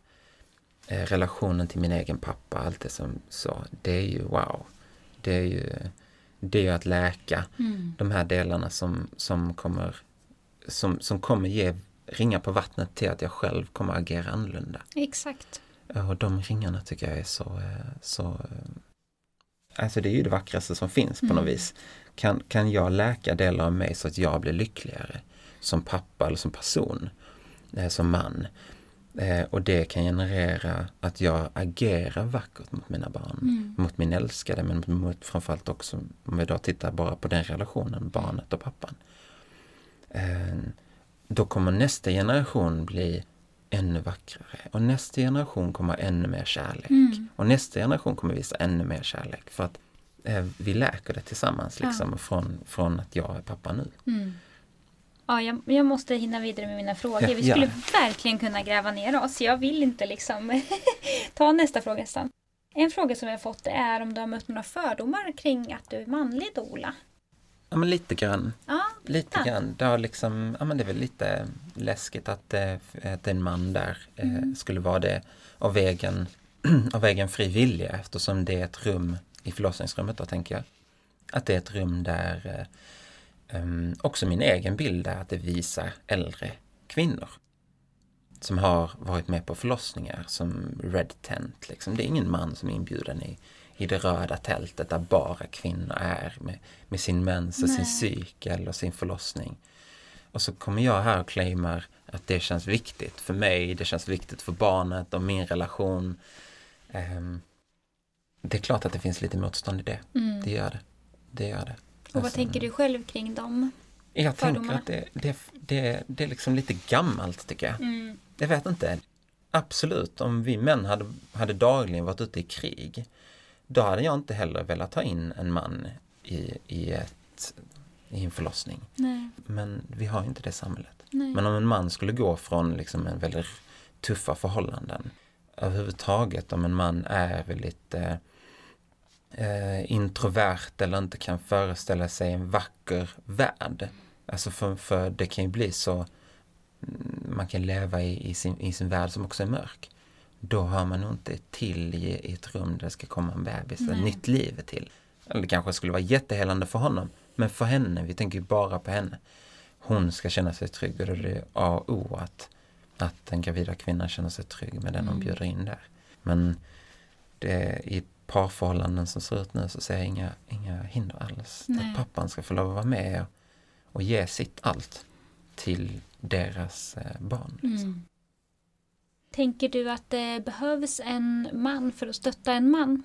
eh, relationen till min egen pappa, allt det som så, det är ju wow. Det är ju, det är ju att läka mm. de här delarna som, som kommer som, som kommer ge ringar på vattnet till att jag själv kommer agera annorlunda. Exakt. Och de ringarna tycker jag är så, eh, så eh, Alltså det är ju det vackraste som finns på mm. något vis. Kan, kan jag läka delar av mig så att jag blir lyckligare? Som pappa eller som person, eh, som man. Eh, och det kan generera att jag agerar vackert mot mina barn, mm. mot min älskade men mot framförallt också, om vi då tittar bara på den relationen, barnet och pappan. Eh, då kommer nästa generation bli ännu vackrare och nästa generation kommer ännu mer kärlek. Mm. Och nästa generation kommer visa ännu mer kärlek för att vi läker det tillsammans liksom ja. från, från att jag är pappa nu. Mm. Ja, jag, jag, måste hinna vidare med mina frågor. Ja, vi skulle ja. verkligen kunna gräva ner oss. Jag vill inte liksom ta nästa fråga nästan. En fråga som jag fått är om du har mött några fördomar kring att du är manlig dola? Ja, men lite grann. Ja, lite grann. Det, har liksom, ja, men det är väl lite läskigt att, eh, att en man där eh, mm. skulle vara det av egen, av egen fri vilja eftersom det är ett rum i förlossningsrummet då tänker jag. Att det är ett rum där eh, också min egen bild är att det visar äldre kvinnor som har varit med på förlossningar som Red Tent. Liksom. Det är ingen man som är inbjuden i i det röda tältet där bara kvinnor är med, med sin mens och Nej. sin cykel och sin förlossning. Och så kommer jag här och claimar att det känns viktigt för mig, det känns viktigt för barnet och min relation. Um, det är klart att det finns lite motstånd i det. Mm. Det gör det. Det gör det. Och vad alltså, tänker du själv kring dem? Jag fördomar? tänker att det, det, det, det är liksom lite gammalt tycker jag. Mm. Jag vet inte. Absolut, om vi män hade, hade dagligen varit ute i krig då hade jag inte heller velat ta in en man i, i, ett, i en förlossning. Nej. Men vi har inte det samhället. Nej. Men om en man skulle gå från liksom en väldigt tuffa förhållanden överhuvudtaget om en man är väldigt eh, introvert eller inte kan föreställa sig en vacker värld. Alltså för, för det kan ju bli så mm, man kan leva i, i, sin, i sin värld som också är mörk då hör man nog inte till i, i ett rum där det ska komma en bebis, ett nytt liv till. Eller det kanske skulle vara jättehelande för honom, men för henne, vi tänker ju bara på henne. Hon ska känna sig trygg och det är A och O att, att den gravida kvinnan känner sig trygg med den mm. hon bjuder in där. Men det, i parförhållanden som ser ut nu så ser jag inga, inga hinder alls. Nej. Att pappan ska få lov att vara med och, och ge sitt allt till deras eh, barn. Liksom. Mm. Tänker du att det behövs en man för att stötta en man?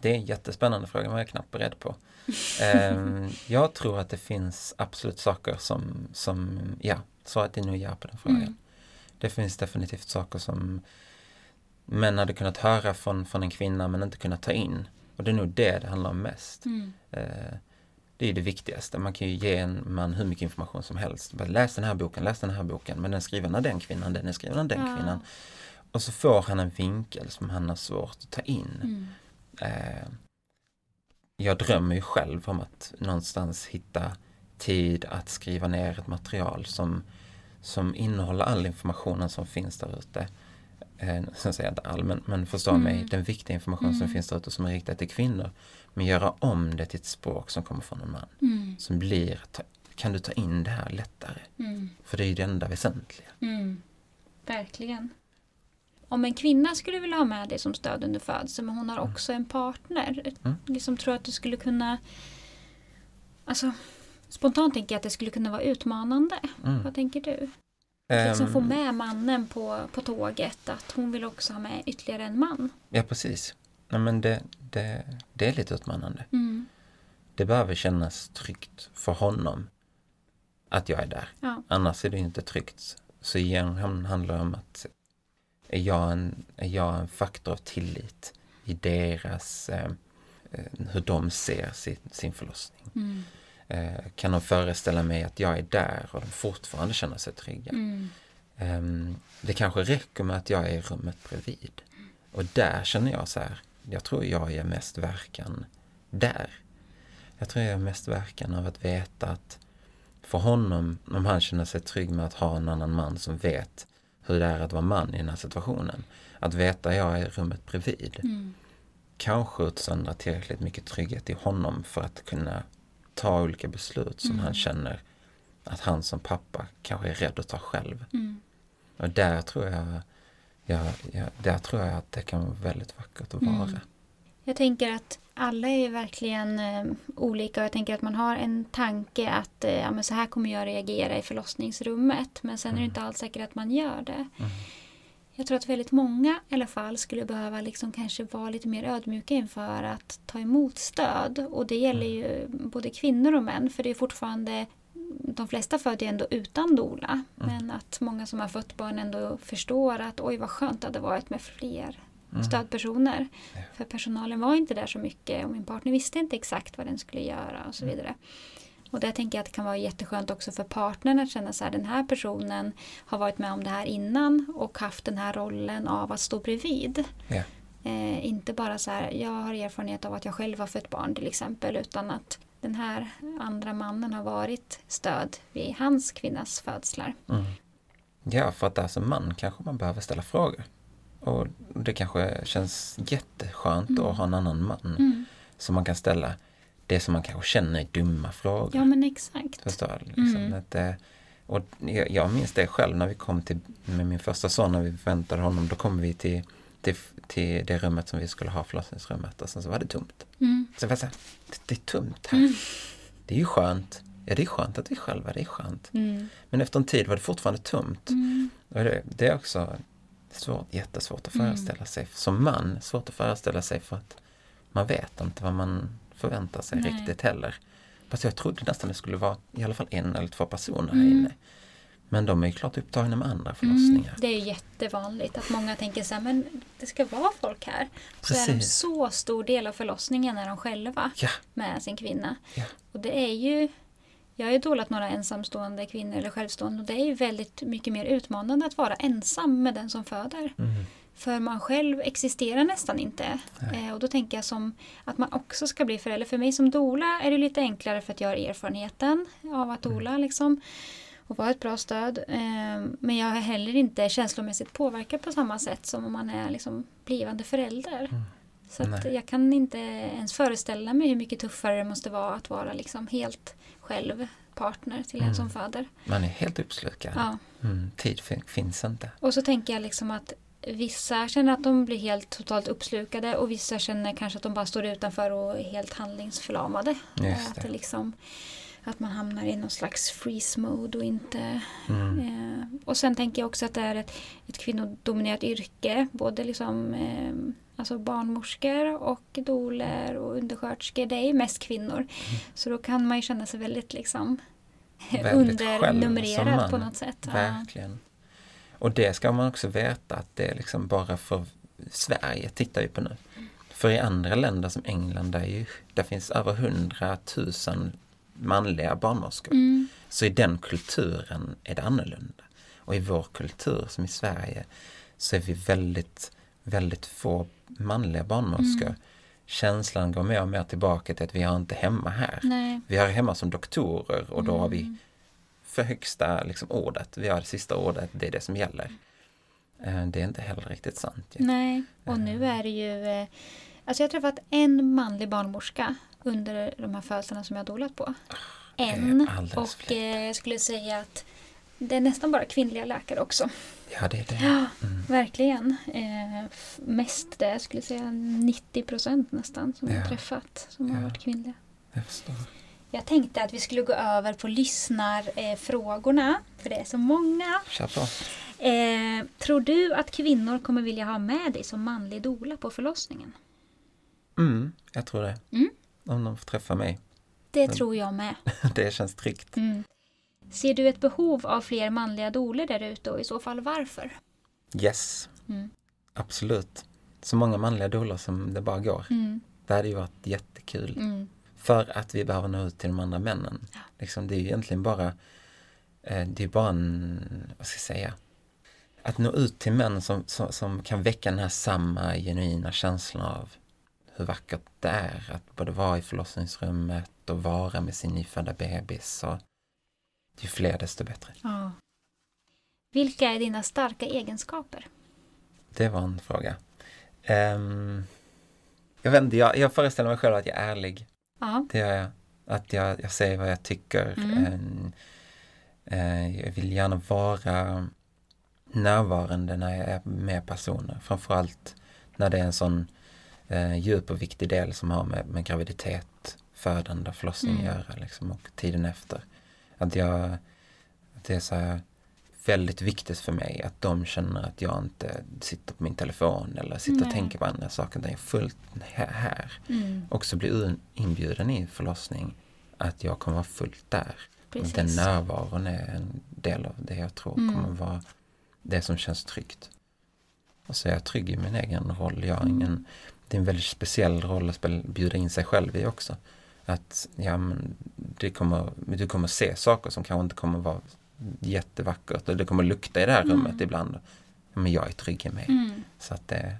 Det är en jättespännande fråga, men jag är knappt beredd på. Ehm, jag tror att det finns absolut saker som, som ja, svaret är nog ja på den frågan. Mm. Det finns definitivt saker som män hade kunnat höra från, från en kvinna men inte kunnat ta in. Och det är nog det det handlar om mest. Mm. Uh, det är det viktigaste. Man kan ju ge en man hur mycket information som helst. Bara, läs den här boken, läs den här boken. Men den är skriven av den kvinnan, den är skriven av den ja. kvinnan. Och så får han en vinkel som han har svårt att ta in. Mm. Eh, jag drömmer ju själv om att någonstans hitta tid att skriva ner ett material som, som innehåller all informationen som finns där ute. Eh, sen säger jag inte all, men, men förstå mm. mig, den viktiga information mm. som finns där ute som är riktad till kvinnor. Men göra om det till ett språk som kommer från en man. Mm. Som blir, kan du ta in det här lättare? Mm. För det är ju det enda väsentliga. Mm. Verkligen. Om en kvinna skulle vilja ha med dig som stöd under födseln men hon har mm. också en partner. Mm. Liksom tror att du skulle kunna Alltså Spontant tänker jag att det skulle kunna vara utmanande. Mm. Vad tänker du? Liksom få ehm. med mannen på, på tåget, att hon vill också ha med ytterligare en man. Ja, precis. Nej, men det, det, det är lite utmanande. Mm. Det behöver kännas tryggt för honom att jag är där. Ja. Annars är det inte tryggt. Så igen handlar det om att är jag en, är jag en faktor av tillit i deras, eh, eh, hur de ser sin, sin förlossning. Mm. Eh, kan de föreställa mig att jag är där och de fortfarande känner sig trygga. Mm. Eh, det kanske räcker med att jag är i rummet bredvid. Och där känner jag så här, jag tror jag är mest verkan där. Jag tror jag är mest verkan av att veta att för honom, om han känner sig trygg med att ha en annan man som vet hur det är att vara man i den här situationen. Att veta att jag är i rummet bredvid. Mm. Kanske utsöndra tillräckligt mycket trygghet i honom för att kunna ta olika beslut som mm. han känner att han som pappa kanske är rädd att ta själv. Mm. Och där tror jag Ja, ja, där tror jag att det kan vara väldigt vackert att vara. Mm. Jag tänker att alla är verkligen eh, olika och jag tänker att man har en tanke att eh, ja, men så här kommer jag reagera i förlossningsrummet men sen är det Mm. inte alls säkert att man gör det. Jag tror att väldigt många i alla fall skulle behöva liksom kanske vara lite mer ödmjuka inför att ta emot stöd. Och det gäller Mm. ju både kvinnor och män för det är fortfarande de flesta föder ju ändå utan dola. Mm. Men att många som har fött barn ändå förstår att oj vad skönt det hade varit med fler Mm. stödpersoner. Ja. För personalen var inte där så mycket och min partner visste inte exakt vad den skulle göra och så Mm. vidare. Och där tänker jag att det kan vara jätteskönt också för partnern att känna så här den här personen har varit med om det här innan och haft den här rollen av att stå bredvid. Ja. Eh, inte bara så här, jag har erfarenhet av att jag själv har fött barn till exempel utan att den här andra mannen har varit stöd vid hans kvinnas födslar. Mm. Ja, för att där som man kanske man behöver ställa frågor. Och det kanske känns jätteskönt Mm. att ha en annan man Mm. som man kan ställa det som man kanske känner är dumma frågor. Ja men exakt. Förstår du? Liksom, Mm. att, eh, och jag, jag minns det själv när vi kom till, med min första son, när vi väntade honom, då kom vi till, till, till det rummet som vi skulle ha, förlossningsrummet, och sen så var det tomt. Mm. Så jag var så här, det, det är tomt här. Mm. Det är ju skönt. Ja, det är skönt att vi är själva, det är skönt. Mm. Men efter en tid var det fortfarande tomt. Mm. Och det, det är också svårt, jättesvårt att Mm. föreställa sig. Som man, svårt att föreställa sig för att man vet inte vad man förväntar sig Nej. riktigt heller. Fast jag trodde nästan det skulle vara i alla fall en eller två personer här Mm. inne. Men de är ju klart upptagna med andra förlossningar. Mm, det är jättevanligt att många tänker så här, men det ska vara folk här. Så är de Precis. så stor del av förlossningen är de själva Ja, med sin kvinna. Ja. Och det är ju, jag har ju dolat några ensamstående kvinnor eller självstående och det är ju väldigt mycket mer utmanande att vara ensam med den som föder. mm, För man själv existerar nästan inte. Eh, och då tänker jag som att man också ska bli förälder. För mig som dola är det lite enklare för att jag har erfarenheten av att dola. Liksom, och vara ett bra stöd. Eh, men jag är heller inte känslomässigt påverkad på samma sätt som om man är liksom, blivande förälder. Mm. Så jag kan inte ens föreställa mig hur mycket tuffare det måste vara att vara liksom helt själv partner till en Mm. som föder. man är helt uppslukad. Ja. Mm, tid fin- finns inte. Och så tänker jag liksom att vissa känner att de blir helt totalt uppslukade och vissa känner kanske att de bara står utanför och är helt handlingsförlamade. Just att, det. det liksom, att man hamnar i någon slags freeze mode och inte... Mm. Eh, och sen tänker jag också att det är ett, ett kvinnodominerat yrke. Både liksom, eh, alltså barnmorskor och doler och undersköterskor. Det är mest kvinnor. Mm. Så då kan man ju känna sig väldigt liksom Väldigt undernumrerad på något sätt. Verkligen. Och det ska man också veta att det är liksom bara för Sverige tittar ju på nu. För i andra länder som England där, ju, där finns över hundratusen manliga barnmorskor. Mm. Så i den kulturen är det annorlunda. Och i vår kultur som i Sverige så är vi väldigt, väldigt få manliga barnmorskor. Mm. Känslan går mer och mer tillbaka till att vi har inte hemma här. Nej. Vi har hemma som doktorer och då har vi Mm. För högsta liksom, ordet. Vi har det sista ordet, det är det som gäller. Eh, Det är inte heller riktigt sant. ju. Nej, och nu är det ju... eh, Alltså jag har träffat en manlig barnmorska under de här födelserna som jag har dolat på. En. Och eh, jag skulle säga att det är nästan bara kvinnliga läkare också. Ja, det är det. Ja, Mm. verkligen. Eh, mest det, jag skulle säga 90 procent nästan som jag Ja. har träffat som har Ja. varit kvinnliga. Jag förstår. Jag tänkte att vi skulle gå över på lyssnarfrågorna, frågorna, för det är så många. Kör på. Eh, tror du att kvinnor kommer vilja ha med dig som manlig dola på förlossningen? Mm, jag tror det. Mm. Om de får träffa mig. Det Men- tror jag med. Det känns tryggt. Mm. Ser du ett behov av fler manliga doler där ute och i så fall varför? Yes, Mm. absolut. Så många manliga dolar som det bara går. Mm. Det hade ju varit jättekul. För att vi behöver nå ut till de andra männen. Ja. Liksom, det är ju egentligen bara, eh, det är bara en, vad ska jag säga, att nå ut till män som, som, som kan väcka den här samma genuina känslan av hur vackert det är att både vara i förlossningsrummet och vara med sin nyfödda bebis. Och ju fler desto bättre. Ja. Vilka är dina starka egenskaper? Det var en fråga. Ehm, jag vet inte, jag, jag föreställer mig själv att jag är ärlig. Ja. Det gör jag. Att jag, jag säger vad jag tycker. Mm. Ehm, eh, jag vill gärna vara närvarande när jag är med personer. Framförallt när det är en sån eh, djup och viktig del som har med, med graviditet, födande, förlossning Mm. att göra liksom, och tiden efter. Att jag, att det är så här väldigt viktigt för mig att de känner att jag inte sitter på min telefon eller sitter och Nej. tänker på andra saker. Det är fullt här. Mm. Också bli inbjuden i förlossning. Att jag kommer vara fullt där. Precis. Den närvaron är en del av det jag tror Mm. kommer vara det som känns tryggt. Och så är jag trygg i min egen roll. Jag Mm. ingen, det är en väldigt speciell roll att bjuda in sig själv i också. Att ja, men det kommer, du kommer se saker som kanske inte kommer vara jättevackert och det kommer lukta i det här Mm. rummet ibland. Men jag är trygg i mig. Mm. Så att det,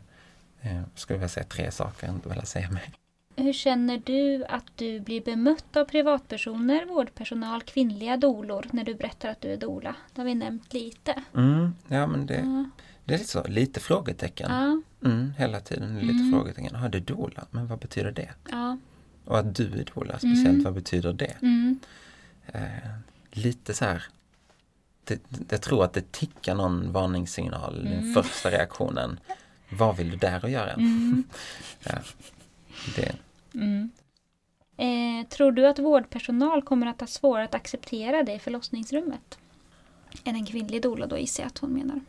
eh, skulle vilja säga tre saker jag inte vill säga mer. Hur känner du att du blir bemött av privatpersoner, vårdpersonal, kvinnliga dolor när du berättar att du är dola? Det har vi nämnt lite. Mm, ja men det, Ja. det är lite så, lite frågetecken. Ja. Mm, hela tiden lite Mm. frågetecken. Har du dola? Men vad betyder det? ja. Och att du är dola, speciellt Mm. vad betyder det? Mm. Eh, lite så här det, jag tror att det tickar någon varningssignal, den Mm. första reaktionen. Vad vill du där att göra? Mm. Ja, det, Mm. Eh, tror du att vårdpersonal kommer att ha svårare att acceptera dig i förlossningsrummet? Än en kvinnlig doula då gissar jag att hon menar.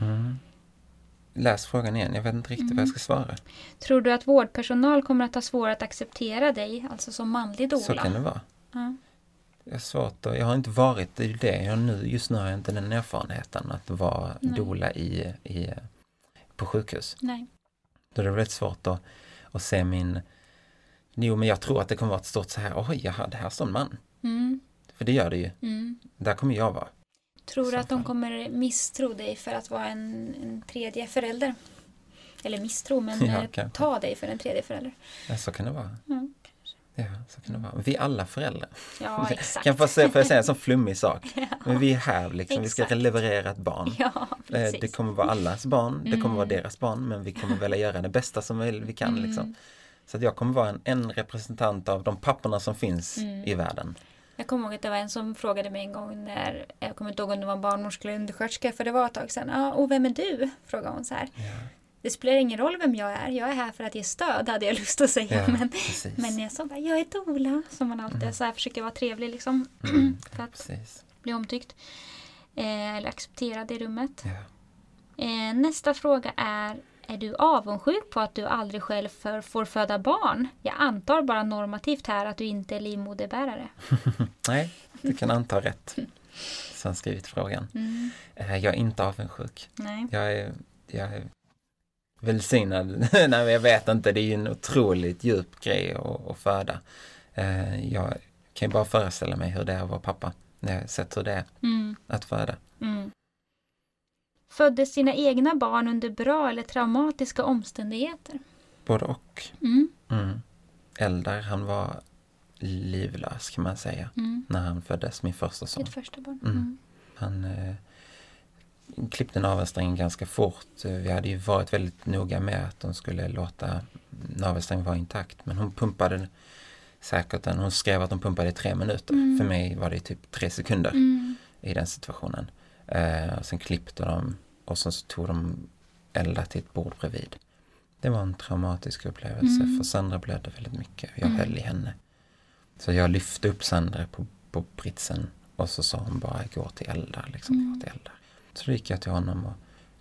mm. Läs frågan igen, jag vet inte riktigt vad jag ska svara. Tror du att vårdpersonal kommer att ha svårare att acceptera dig, alltså som manlig doula? Så kan det vara. Ja. Det är svårt och jag har inte varit i det. Jag nu, just nu har jag inte den erfarenheten att vara dola i, i, på sjukhus. Nej. Då är det väldigt svårt att, att se min... Jo, men jag tror att det kommer vara ett stort så här, oj, jaha, det här står en man. Mm. För det gör det ju. Mm. Där kommer jag vara. Tror du att de kommer misstro dig för att vara en, en tredje förälder? Eller misstro, men Ja, eh, ta dig för en tredje förälder. Ja, så kan det vara. Mm. Ja, så kan det vara. Vi är alla föräldrar. Ja, exakt. Kan få säga, får jag säga en sån flummig sak? Men vi är här liksom, vi ska Exakt. leverera ett barn. Ja, Eh, precis. Det kommer vara allas barn, det kommer vara Mm. deras barn, men vi kommer vilja göra det bästa som vi vi kan. Mm. Liksom. Så att jag kommer vara en, en representant av de papporna som finns Mm. i världen. Jag kommer ihåg att det var en som frågade mig en gång när, jag kommer inte ihåg om det var en barnmorska eller undersköterska, för det var ett tag sedan. Ja, och vem är du? frågade hon så här. Ja, Det spelar ingen roll vem jag är, jag är här för att ge stöd, hade jag lust att säga. ja Men, precis. men jag sa bara, jag är doula, som man alltid så här försöker vara trevlig liksom. Mm, för att precis. bli omtyckt. Eh, eller accepterad i rummet. Ja. Eh, nästa fråga är, är du avundsjuk på att du aldrig själv för, får föda barn? Jag antar bara normativt här att du inte är livmoderbärare. Nej, du kan anta rätt. Som skrivit frågan. Mm. Eh, Jag är inte avundsjuk. Nej. Jag är, jag är välsignad. Nej, men jag vet inte, det är ju en otroligt djup grej att, att föda. Eh, Jag kan ju bara föreställa mig hur det är att vara pappa. När jag sett hur det är Mm. att föda. Mm. Föddes dina egna barn under bra eller traumatiska omständigheter? Både och. Mm. Mm. Eldar, han var livlös kan man säga. Mm. När han föddes, min första son. Ditt första barn? Mm. Mm. Han eh, klippte navelsträngen ganska fort. Eh, Vi hade ju varit väldigt noga med att de skulle låta navelsträngen vara intakt. Men hon pumpade säkert den. Hon skrev att de pumpade i tre minuter. Mm. För mig var det typ tre sekunder Mm. i den situationen. Eh, sen klippte de och sen så tog de Elda till ett bord bredvid. Det var en traumatisk upplevelse Mm. för Sandra blödde väldigt mycket. Jag Mm. höll i henne. Så jag lyfte upp Sandra på, på britsen och så sa hon bara gå till Eldar. Liksom, Mm. gå till Eldar. Så då gick jag till honom och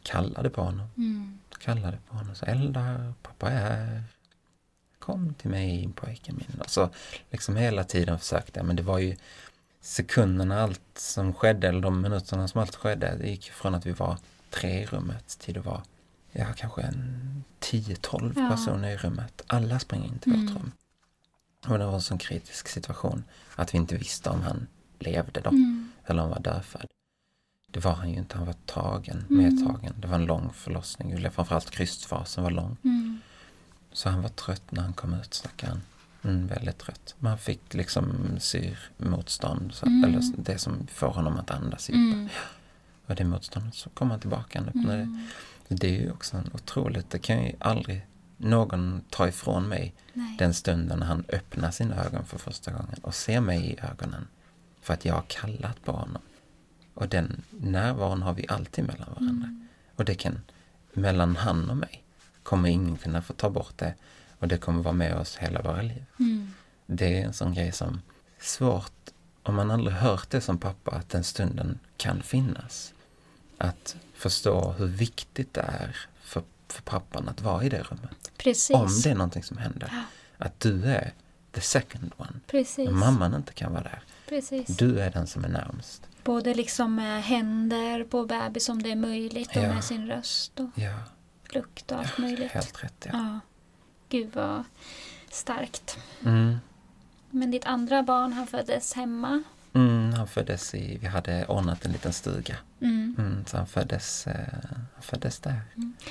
kallade på honom. Mm. Kallade på honom sa Eldar, pappa är här. Kom till mig pojken min. Och så liksom hela tiden försökte jag. Men det var ju sekunderna allt som skedde, eller de minuterna som allt skedde. Det gick från att vi var tre i rummet till det var ja, kanske en 10-12 Ja. personer i rummet. Alla sprang in till Mm. vårt rum. Och det var en sån kritisk situation att vi inte visste om han levde då Mm. eller om han var dödfödd. Det var han ju inte, han var tagen, Mm. medtagen. Det var en lång förlossning, framförallt krystfasen var lång. Mm. Så han var trött när han kom ut, stackaren. Mm, väldigt trött. Men han fick liksom syrmotstånd, så, Mm. eller det som får honom att andas djupare. Mm. Och det motståndet så kom han tillbaka. Han öppnade. Mm. Det är ju också en otroligt, det kan ju aldrig någon ta ifrån mig Nej. den stunden han öppnar sina ögon för första gången och ser mig i ögonen. För att jag har kallat på honom. Och den närvaron har vi alltid mellan varandra. Mm. Och det kan, mellan han och mig, kommer ingen kunna få ta bort det. Och det kommer vara med oss hela våra liv. Mm. Det är en sån grej som svårt, om man aldrig hört det som pappa, att den stunden kan finnas. Att förstå hur viktigt det är för, för pappan att vara i det rummet. Precis. Om det är någonting som händer. Ja. Att du är the second one. Precis. Om mamman inte kan vara där. Precis. Du är den som är närmst. Både liksom med händer på bebis om det är möjligt och Ja. med sin röst och Ja, lukt och allt möjligt. helt rätt. Ja. Ja. Gud vad starkt. Mm. Men ditt andra barn, han föddes hemma. Mm, han föddes i, vi hade ordnat en liten stuga. Mm. Mm, så han föddes, eh, han föddes där.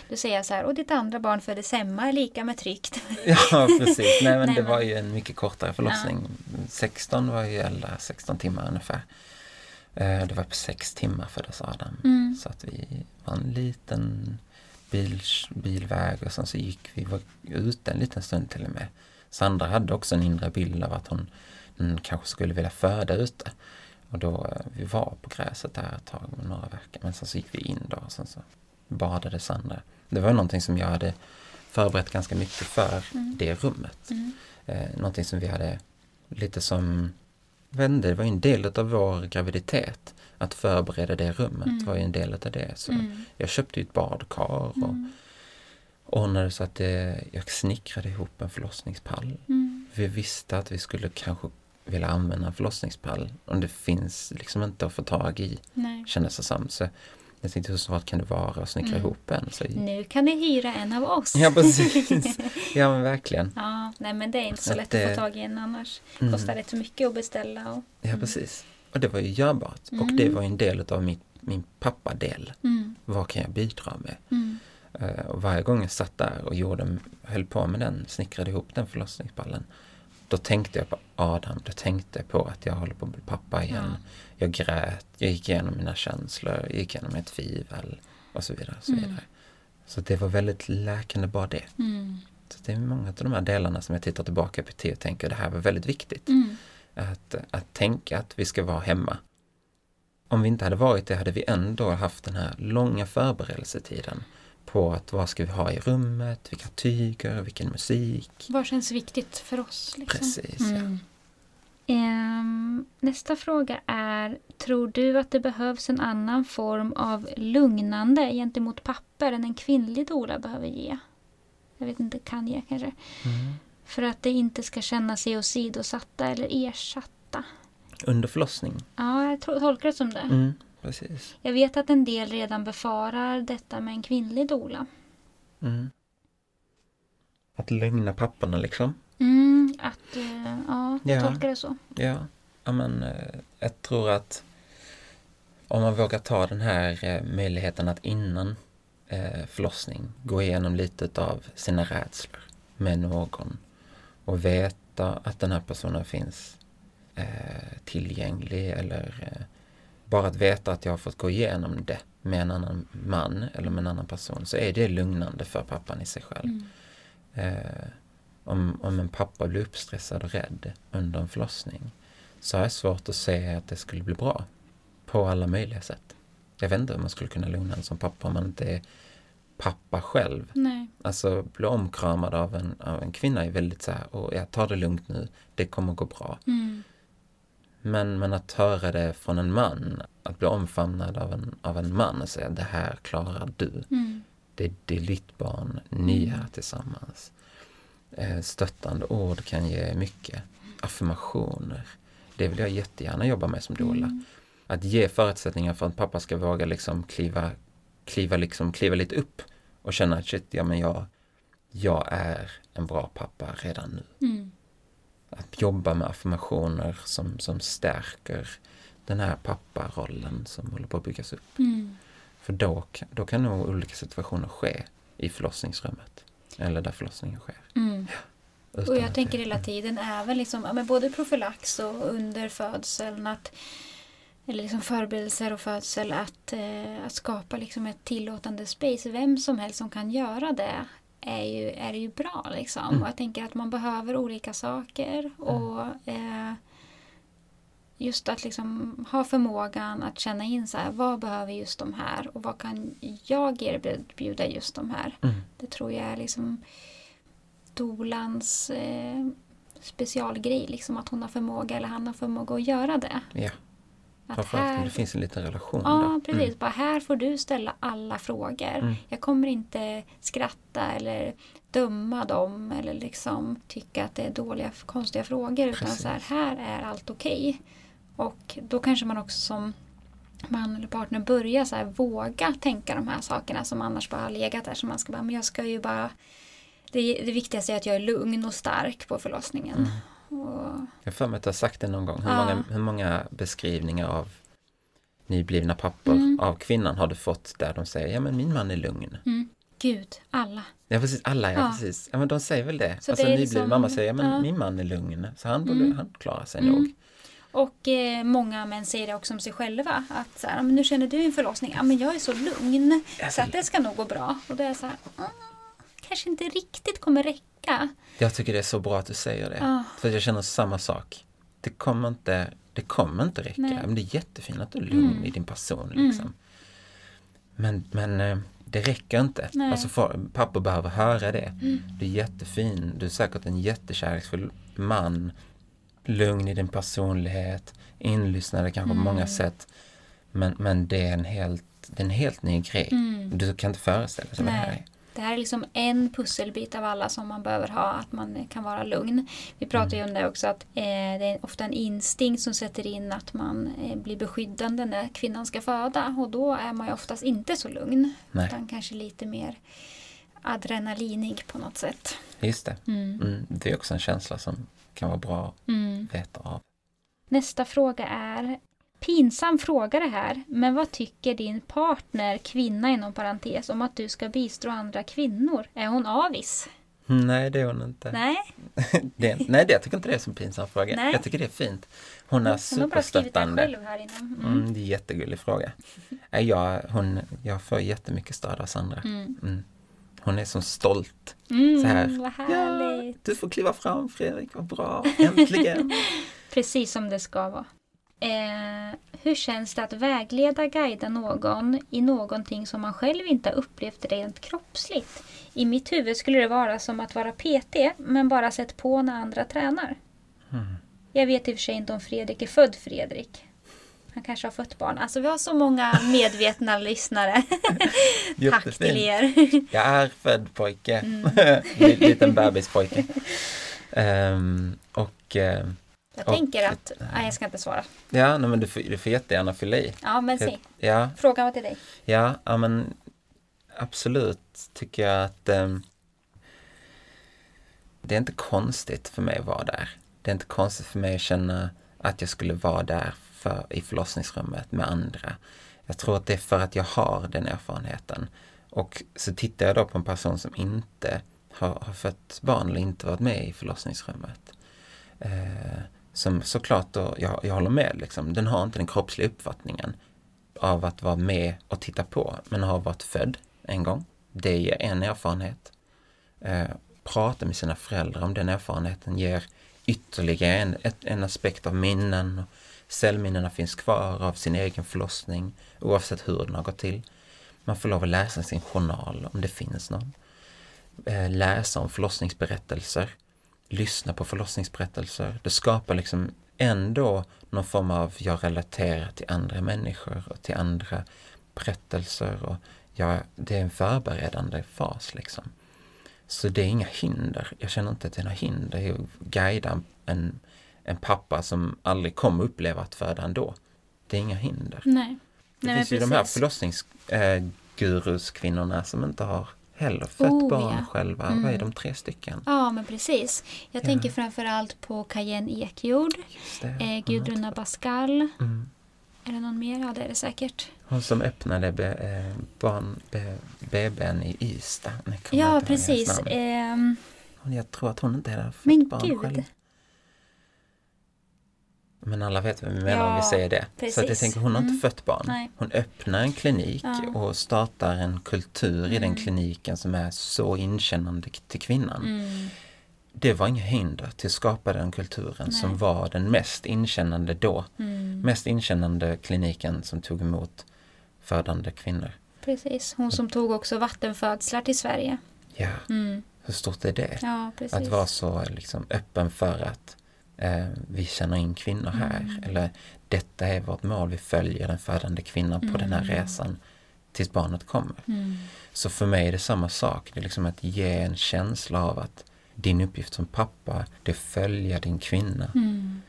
Du säger så här, och ditt andra barn föddes hemma, lika med tryggt. Ja, precis. Nej, men Nej, det men- var ju en mycket kortare förlossning. 16 var ju äldre, 16 timmar ungefär. Eh, Det var på sex timmar föddes Adam. Mm. Så att vi var en liten bil, bilväg och sen så gick vi var ute en liten stund till och med. Sandra hade också en inre bild av att hon, hon kanske skulle vilja föda ute. Och då, eh, vi var på gräset där ett tag några veckor. Men sen så gick vi in då och sen så badade Sandra. Det var någonting som jag hade förberett ganska mycket för Mm. det rummet. Mm. Eh, någonting som vi hade lite som, inte, det var ju en del av vår graviditet. Att förbereda det rummet Mm. var ju en del av det. Så Mm. jag köpte ett badkar och Mm. ordnade så att det, jag snickrade ihop en förlossningspall. Mm. Vi visste att vi skulle kanske vilja använda en förlossningspall om det finns liksom inte att få tag i, Nej. kändes det som. Så jag tänkte hur svårt kan det vara att snickra Mm. ihop en? Så, Nu kan ni hyra en av oss. ja, precis. Ja, men verkligen. Ja, nej men det är inte så Att lätt det- att få tag i en annars. Mm. Kostar rätt så mycket att beställa. Och... Ja, precis. Och det var ju görbart. Och Mm. det var ju en del av min, min pappadel. Mm. Vad kan jag bidra med? Mm. Eh, Och varje gång jag satt där och gjorde, höll på med den, snickrade ihop den förlossningspallen. Då tänkte jag på Adam, då tänkte jag på att jag håller på att bli pappa igen. Ja. Jag grät, jag gick igenom mina känslor, jag gick igenom ett tvivel och så vidare. Och så, Mm. vidare. så det var väldigt läkande bara det. Mm. Så det är många av de här delarna som jag tittar tillbaka på och tänker det här var väldigt viktigt. Mm. Att, att tänka att vi ska vara hemma. Om vi inte hade varit det hade vi ändå haft den här långa förberedelsetiden på att vad ska vi ha i rummet, vilka tyger, vilken musik. Vad känns viktigt för oss? Liksom? Precis, Mm. Ehm, nästa fråga är, tror du att det behövs en annan form av lugnande gentemot papper än en kvinnlig doula behöver ge? Jag vet inte, kan ge kanske. Mm. För att det inte ska känna sig åsidosatta eller ersatta. Under förlossning. Ja, jag tolkar det som det. Mm, precis. Jag vet att en del redan befarar detta med en kvinnlig doula. Mm. Att lugna papporna liksom. Mm, att, eh, ja, jag Ja. tolkar det så. Ja, ja men eh, jag tror att om man vågar ta den här eh, möjligheten att innan förlossning gå igenom lite av sina rädslor med någon och veta att den här personen finns tillgänglig eller bara att veta att jag har fått gå igenom det med en annan man eller med en annan person så är det lugnande för pappan i sig själv. Mm. Eh, om, om en pappa blir uppstressad och rädd under en förlossning så har jag svårt att se att det skulle bli bra på alla möjliga sätt. Jag vet inte hur man skulle kunna lugna en som pappa om man inte är pappa själv. Nej. Alltså bli omkramad av en, av en kvinna är väldigt så här, och jag tar det lugnt nu, det kommer gå bra. Mm. Men, men att höra det från en man, att bli omfamnad av en, av en man och säga det här klarar du. Mm. Det, det är ditt barn, ni är här tillsammans. Eh, stöttande ord kan ge mycket. Affirmationer. Det vill jag jättegärna jobba med som doula. Mm. Att ge förutsättningar för att pappa ska våga liksom kliva, kliva, liksom, kliva lite upp och känna att shit, ja men jag, jag är en bra pappa redan nu. Mm. Att jobba med affirmationer som, som stärker den här papparollen som håller på att byggas upp. Mm. För då, då kan nog olika situationer ske i förlossningsrummet. Eller där förlossningen sker. Mm. Utan Och jag tänker hela tiden även liksom, ja, men både profylax och under födseln att eller liksom förberedelser och födsel att, eh, att skapa liksom ett tillåtande space. Vem som helst som kan göra det är ju, är ju bra. Liksom. Mm. Och jag tänker att man behöver olika saker. Och eh, Just att liksom ha förmågan att känna in så här, vad behöver just de här och vad kan jag erbjuda just de här. Mm. Det tror jag är liksom dolans eh, specialgrej, liksom att hon har förmåga eller han har förmåga att göra det. Att framförallt om det finns en liten relation Ja, där. precis. Mm. Bara här får du ställa alla frågor. Mm. Jag kommer inte skratta eller döma dem eller liksom tycka att det är dåliga, konstiga frågor. Utan Precis. så här, här är allt okej. Och då kanske man också som man eller partner börjar så här, våga tänka de här sakerna som annars bara har legat där. Så man ska bara, men jag ska ju bara... Det, det viktigaste är att jag är lugn och stark på förlossningen. Mm. Och, Jag för mig att du har sagt det någon gång. Hur, Ja. många, hur många beskrivningar av nyblivna pappor Mm. av kvinnan har du fått där de säger ja men min man är lugn. mm, Gud, alla. Ja precis, alla ja, Ja. precis. Ja men de säger väl det. Så alltså det nybliven liksom- mamma säger ja men ja. min man är lugn. Så han borde, Mm. han klarar sig Mm. nog. Och eh, många män säger det också om sig själva. Att så här, "Ja, men nu känner du en förlossning. Ja, men jag är så lugn. Så att det ska nog gå bra. Och det är så här, "Mm, kanske inte riktigt kommer räcka. Jag tycker det är så bra att du säger det. Ja. För jag känner samma sak. Det kommer inte, det kommer inte räcka. Nej. Men det är jättefint att du är lugn Mm. i din person. Mm. Liksom. Men, men eh, det räcker inte. Nej. Alltså för, pappor behöver höra det. Mm. Du är jättefin, du är säkert en jättekärleksfull man. Lugn i din personlighet, inlyssnande kanske på Mm. många sätt. Men, men det är en helt, det är en helt ny grej. Mm. Du kan inte föreställa dig vad det här är. Det här är liksom en pusselbit av alla som man behöver ha, att man kan vara lugn. Vi pratar ju om det också att eh, det är ofta en instinkt som sätter in att man eh, blir beskyddande när kvinnan ska föda och då är man ju oftast inte så lugn. Nej. Utan kanske lite mer adrenalinig på något sätt. Just det. Mm. Mm, det är också en känsla som kan vara bra Mm. att veta av. Nästa fråga är Pinsam fråga det här, men vad tycker din partner, kvinna inom parentes, om att du ska bistå andra kvinnor? Är hon avis? Nej, det är hon inte. Nej, Det, nej, det, jag tycker inte det är en pinsam fråga. Nej. Jag tycker det är fint. Hon är hon har bara skrivit det superstöttande. själv här innan. Mm. Mm, det är en jättegullig fråga. Jag, hon, jag får jättemycket stöd av Sandra. Mm. Mm. Hon är så stolt. Mm, Så här. Vad Ja, härligt! du får kliva fram Fredrik, vad bra, äntligen. Precis som det ska vara. Eh, hur känns det att vägleda, guida någon i någonting som man själv inte har upplevt rent kroppsligt? I mitt huvud skulle det vara som att vara PT, men bara sett på när andra tränar. Mm. Jag vet i och för sig inte om Fredrik är född Fredrik. Han kanske har fött barn. Alltså vi har så många medvetna lyssnare. Tack till er. Jag är född pojke. Mm. Liten bebispojke. Ehm, och eh, Jag Och- tänker att... Nej, jag ska inte svara. ja, nej, men du får, du får jättegärna fylla i. Ja, men säg. Ja, Frågan var till dig. Ja, ja men absolut tycker jag att ehm, det är inte konstigt för mig att vara där. Det är inte konstigt för mig att känna att jag skulle vara där för, i förlossningsrummet med andra. Jag tror att det är för att jag har den erfarenheten. Och så tittar jag då på en person som inte har, har fött barn eller inte varit med i förlossningsrummet. Eh, som såklart då, jag, jag håller med liksom, den har inte den kroppsliga uppfattningen av att vara med och titta på, men har varit född en gång. Det ger en erfarenhet. Eh, prata med sina föräldrar om den erfarenheten ger ytterligare en, ett, en aspekt av minnen. Och cellminnena finns kvar av sin egen förlossning oavsett hur den har gått till. Man får lov att läsa sin journal om det finns någon. Eh, läsa om förlossningsberättelser. Lyssna på förlossningsberättelser. Det skapar liksom ändå någon form av jag relaterar till andra människor och till andra berättelser. Och jag, det är en förberedande fas liksom. Så det är inga hinder. Jag känner inte att det är några hinder att guida en, en pappa som aldrig kommer uppleva att föda ändå. Det är inga hinder. Nej. Det Nej, finns ju men de här precis. förlossningsguruskvinnorna som inte har heller fött Oh, barn ja. själva. Mm. Vad är de tre stycken? Ja, men precis. Jag Ja. tänker framförallt på Cayenne Ekjord, eh, Gudrun Abascal. Mm. Är det någon mer? Ja, det är det säkert. Hon som öppnade be, eh, barn, be, BBn i Ystad. Ja, precis. Hon- Jag tror att hon inte hade fött barn gud. själv. Men alla vet vad vi menar om vi Ja, säger det. Så att jag precis. tänker, hon har Mm. inte fött barn. Nej. Hon öppnar en klinik Ja. och startar en kultur i den Mm. kliniken som är så inkännande till kvinnan. mm, Det var inga hinder till att skapa den kulturen som Nej. var den mest inkännande då. mm, Mest inkännande kliniken som tog emot födande kvinnor. precis. Hon som tog också vattenfödslar till Sverige. Ja, Mm. hur stort är det? Ja, att vara så liksom, öppen för att eh, vi känner in kvinnor här. Mm. Eller detta är vårt mål, vi följer den födande kvinnan på den här mm. resan tills barnet kommer. Mm. Så för mig är det samma sak. Det är liksom att ge en känsla av att din uppgift som pappa, det är att följa din kvinna mm.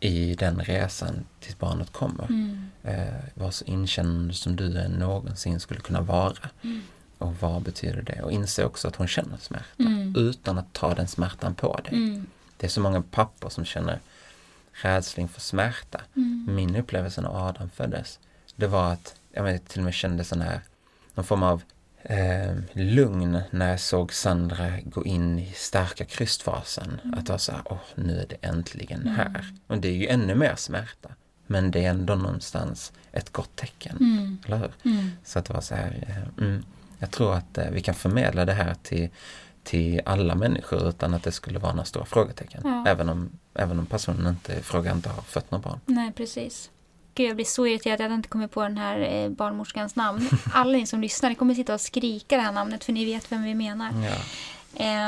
i den resan tills barnet kommer. Mm. Eh, vara så inkännande som du än någonsin skulle kunna vara. Mm. Och vad betyder det? Och inse också att hon känner smärta mm. utan att ta den smärtan på dig. Mm. Det är så många pappor som känner rädsla inför smärta. Mm. Min upplevelse när Adam föddes, det var att jag till och med kände sån här, någon form av eh, lugn när jag såg Sandra gå in i starka krystfasen. Mm. Att det var så här, åh, nu är det äntligen mm. här. Och det är ju ännu mer smärta. Men det är ändå någonstans ett gott tecken. Mm. Eller hur? Mm. Så att det var så här, eh, mm, jag tror att eh, vi kan förmedla det här till, till alla människor utan att det skulle vara några stora frågetecken. Ja. Även, om, även om personen inte, frågar inte har fött några barn. Nej, precis. Gud, jag blir så irriterad att jag inte kommer på den här eh, barnmorskans namn. Alla ni som lyssnar, ni kommer sitta och skrika det här namnet för ni vet vem vi menar. Ja.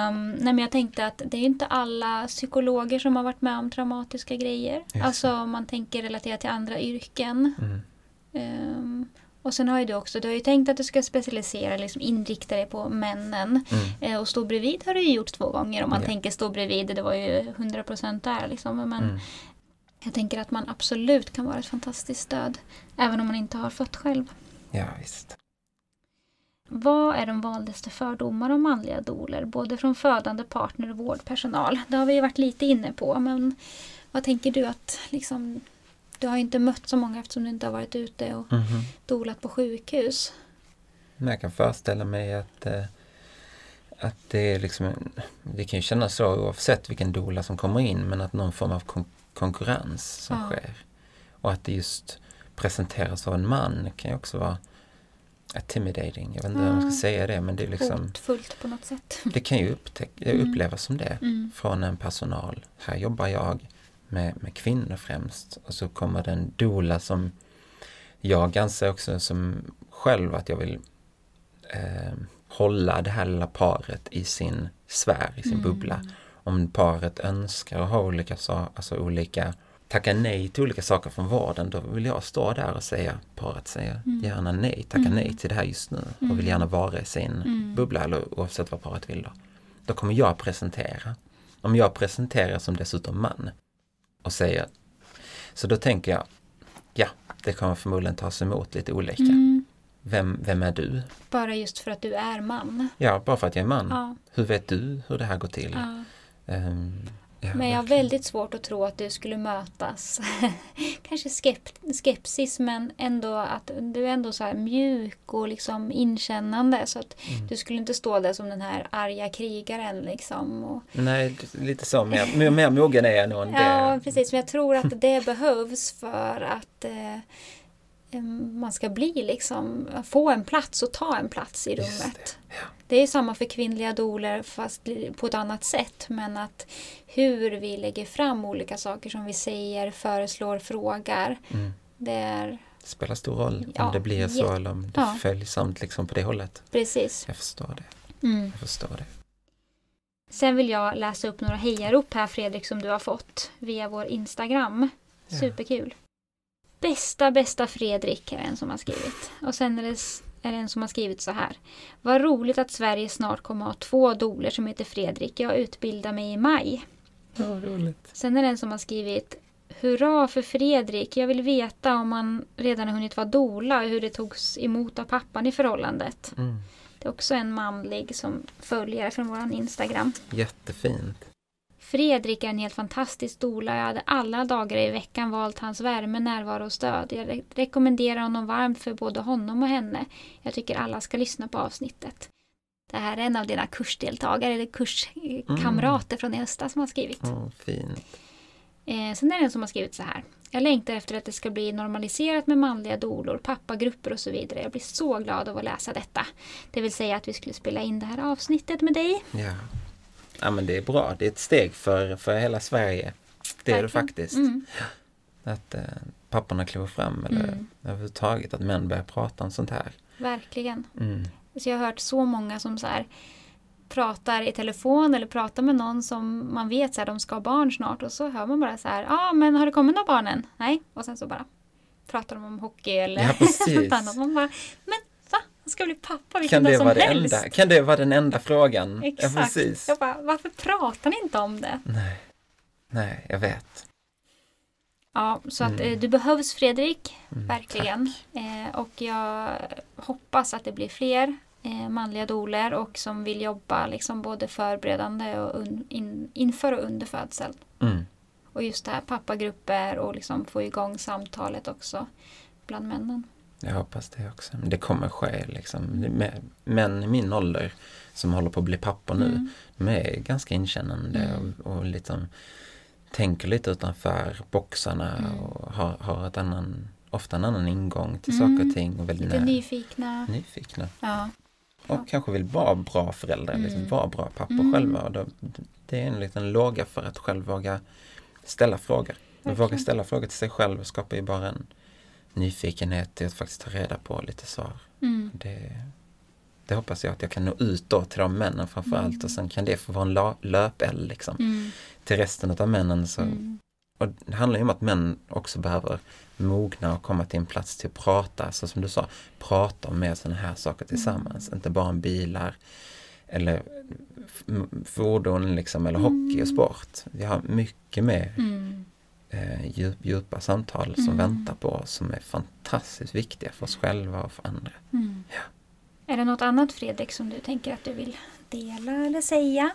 Um, nej men jag tänkte att det är inte alla psykologer som har varit med om traumatiska grejer. Yes. Alltså om man tänker relaterat till andra yrken. Mm. Um, och sen har ju du också, du har ju tänkt att du ska specialisera, liksom inrikta dig på männen. Mm. Eh, och stå bredvid har du ju gjort två gånger. Om man Ja. tänker stå bredvid, det var ju 100% där liksom. Men Mm. jag tänker att man absolut kan vara ett fantastiskt stöd. Även om man inte har fött själv. Ja, visst. Vad är de vanligaste fördomar om manliga doler? Både från födande partner och vårdpersonal. Det har vi ju varit lite inne på. Men vad tänker du att liksom, du har inte mött så många eftersom du inte har varit ute och Mhm. dolat på sjukhus. Men jag kan föreställa mig att, eh, att det är liksom, det kan ju kännas så oavsett vilken dola som kommer in men att någon form av kon- konkurrens som Ja. sker. Och att det just presenteras av en man kan ju också vara intimidating. Jag vet inte hur man Ja. ska säga det men det är liksom, Hotfullt på något sätt. det kan ju Mm. upplevas som det Mm. från en personal. Här jobbar jag med, med kvinnor främst och så kommer det en dola som jag anser också som själv att jag vill eh, hålla det här lilla paret i sin sfär, i sin Mm. bubbla. Om paret önskar att ha olika, sa- alltså olika tacka nej till olika saker från vården, då vill jag stå där och säga, paret säger Mm. gärna nej, tacka Mm. nej till det här just nu och Mm. vill gärna vara i sin Mm. bubbla eller oavsett vad paret vill då. Då kommer jag presentera. Om jag presenterar som dessutom man och säger, så då tänker jag, ja, det kommer förmodligen tas emot lite olika. Mm. Vem, vem är du? Bara just för att du är man. Ja, bara för att jag är man. Ja, Hur vet du hur det här går till? ja. Ehm, ja, Men jag har väldigt svårt att tro att du skulle mötas. Kanske skep- skepsis men ändå att du är ändå så mjuk och liksom inkännande. Så att Mm. du skulle inte stå där som den här arga krigaren liksom. Och, Nej, lite så. Mer, mer, mogen är jag nog än ja, precis. Men jag tror att det behövs för att eh, man ska bli liksom, få en plats och ta en plats i rummet. Det, ja. Är samma för kvinnliga doler fast på ett annat sätt. Men att hur vi lägger fram olika saker som vi säger, föreslår, frågar. Mm. Det är spelar stor roll Ja, om det blir så jätte- eller om det ja. följsamt liksom på det hållet. precis. Jag förstår det. Mm. Jag förstår det. Sen vill jag läsa upp några hejarop här Fredrik som du har fått via vår Instagram. Ja. Superkul. Bästa, bästa Fredrik är en som har skrivit. Och sen är det, är det en som har skrivit så här. Vad roligt att Sverige snart kommer ha två doler som heter Fredrik. Jag utbildar mig i maj. Ja, roligt. Sen är det en som har skrivit Hurra för Fredrik! Jag vill veta om han redan har hunnit vara dola och hur det togs emot av pappan i förhållandet. Mm. Det är också en manlig som följare från vår Instagram. Jättefint. Fredrik är en helt fantastisk dola. Jag hade alla dagar i veckan valt hans värme, närvaro och stöd. Jag re- rekommenderar honom varmt för både honom och henne. Jag tycker alla ska lyssna på avsnittet. Det här är en av dina kursdeltagare eller kurskamrater från i höstas som har skrivit. Oh, fint. Eh, sen är det en som har skrivit så här. Jag längtar efter att det ska bli normaliserat med manliga dolor, pappagrupper och så vidare. Jag blir så glad av att läsa detta. Det vill säga att vi skulle spela in det här avsnittet med dig. Ja. Ja, men det är bra. Det är ett steg för, för hela Sverige. Det är det faktiskt. Mm. Att eh, papporna kliver fram eller Mm. överhuvudtaget att män börjar prata om sånt här. Verkligen. Mm. Så jag har hört så många som så här pratar i telefon eller pratar med någon som man vet att de ska ha barn snart och så hör man bara så här, ja ah, men har det kommit några barn än? Nej, och sen så bara pratar de om hockey eller Ja, något annat. Man bara, men? Han ska bli pappa vilken Kan dag som vara helst. enda, kan det vara den enda frågan? Exakt. Ja, precis. Jag bara, varför pratar ni inte om det? Nej. Nej, jag vet. Ja, så att Mm. eh, du behövs Fredrik, Mm, verkligen. Eh, och jag hoppas att det blir fler eh, manliga doler och som vill jobba liksom både förberedande och un, in, inför och under födsel. Mm. Och just det här pappagrupper och liksom få igång samtalet också bland männen. Jag hoppas det också. Men Det kommer ske liksom. Män i min ålder som håller på att bli pappor nu, Mm. de är ganska inkännande Mm. och, och liksom tänker lite utanför boxarna Mm. och har, har ett annan, ofta en annan ingång till Mm. saker och ting och väldigt Lite nyfikna. nyfikna. Ja. Och Ja. kanske vill vara bra föräldrar, Mm. liksom vara bra pappor Mm. själva. Och då, det är en liten låga för att själv våga ställa frågor. Verkligen. Våga ställa frågor till sig själv skapar ju bara en nyfikenhet till att faktiskt ta reda på lite svar. Mm. Det, det hoppas jag att jag kan nå ut då till de männen framför allt Mm. och sen kan det få vara en la- löpeld liksom. Mm. Till resten av männen så, Mm. och det handlar ju om att män också behöver mogna och komma till en plats till att prata, så som du sa, prata om mer sådana här saker tillsammans, Mm. inte bara om bilar eller fordon liksom, eller Mm. hockey och sport. Vi har mycket mer Mm. Eh, djup, djupa samtal som Mm. väntar på oss som är fantastiskt viktiga för oss själva och för andra. Mm. Är det något annat Fredrik som du tänker att du vill dela eller säga?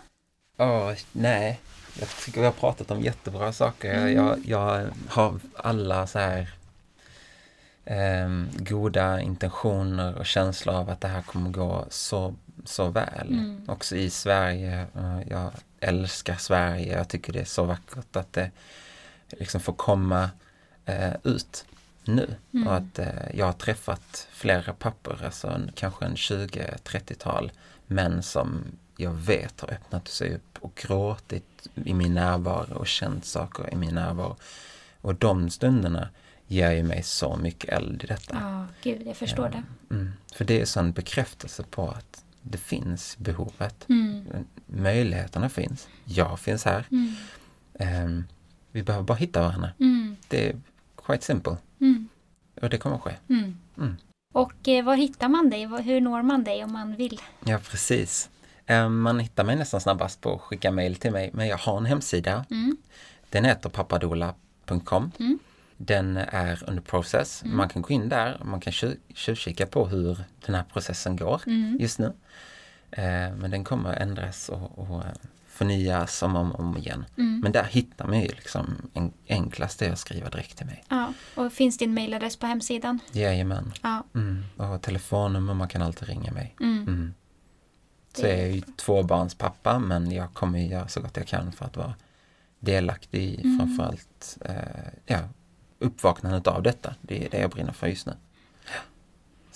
Åh, nej. Jag tycker vi har pratat om jättebra saker. Mm. Jag, jag har alla så här ehm, goda intentioner och känslor av att det här kommer gå så, så väl. Mm. Också i Sverige. Eh, Jag älskar Sverige. Jag tycker det är så vackert att det liksom får komma eh, ut nu. Mm. Och att eh, jag har träffat flera pappor, alltså en, kanske en 20-30-tal män som jag vet har öppnat sig upp och gråtit i min närvaro och känt saker i min närvaro. Och de stunderna ger ju mig så mycket eld i detta. Ja, gud, jag förstår Ja. det. Mm. För det är sån bekräftelse på att det finns behovet. Mm. Möjligheterna finns. Jag finns här. Mm. Ehm, vi behöver bara hitta varandra. Mm. Det är quite simple. Mm. Och det kommer ske. Mm. Mm. Och eh, var hittar man dig? Hur når man dig om man vill? Ja, precis. Ehm, man hittar mig nästan snabbast på att skicka mejl till mig. Men jag har en hemsida. Mm. Den heter pappadola.com. Mm. Den är under process. Man kan gå in där och man kan tju- tjuvkika på hur den här processen går just nu. Eh, men den kommer att ändras och, och eh, förnyas om och om, om igen. Mm. Men där hittar man ju liksom en, enklast är att skriva direkt till mig. Ja. Och finns din mailadress på hemsidan? Jajamän. Ja. Mm. Och telefonnummer, man kan alltid ringa mig. Mm. Mm. Så jag är ju tvåbarnspappa men jag kommer göra så gott jag kan för att vara delaktig i Mm. framförallt eh, ja, uppvaknandet av detta. Det är det jag brinner för just nu.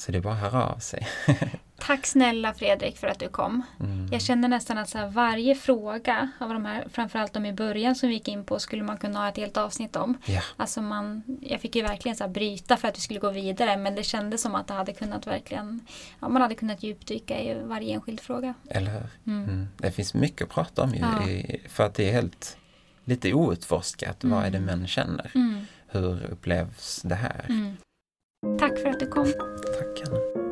Så det är bara att höra av sig. Tack snälla Fredrik för att du kom. Mm. Jag känner nästan att så här, varje fråga av de här, framförallt de i början som vi gick in på, skulle man kunna ha ett helt avsnitt om. Ja, Alltså man, jag fick ju verkligen så här bryta för att vi skulle gå vidare men det kändes som att det hade kunnat verkligen, ja, man hade kunnat djupdyka i varje enskild fråga. eller hur? Mm. Mm. Det finns mycket att prata om ju, Ja. i, för att det är helt lite outforskat. Vad är det Mm. män känner? Mm. Hur upplevs det här? Tack för att du kom. Tack Anna.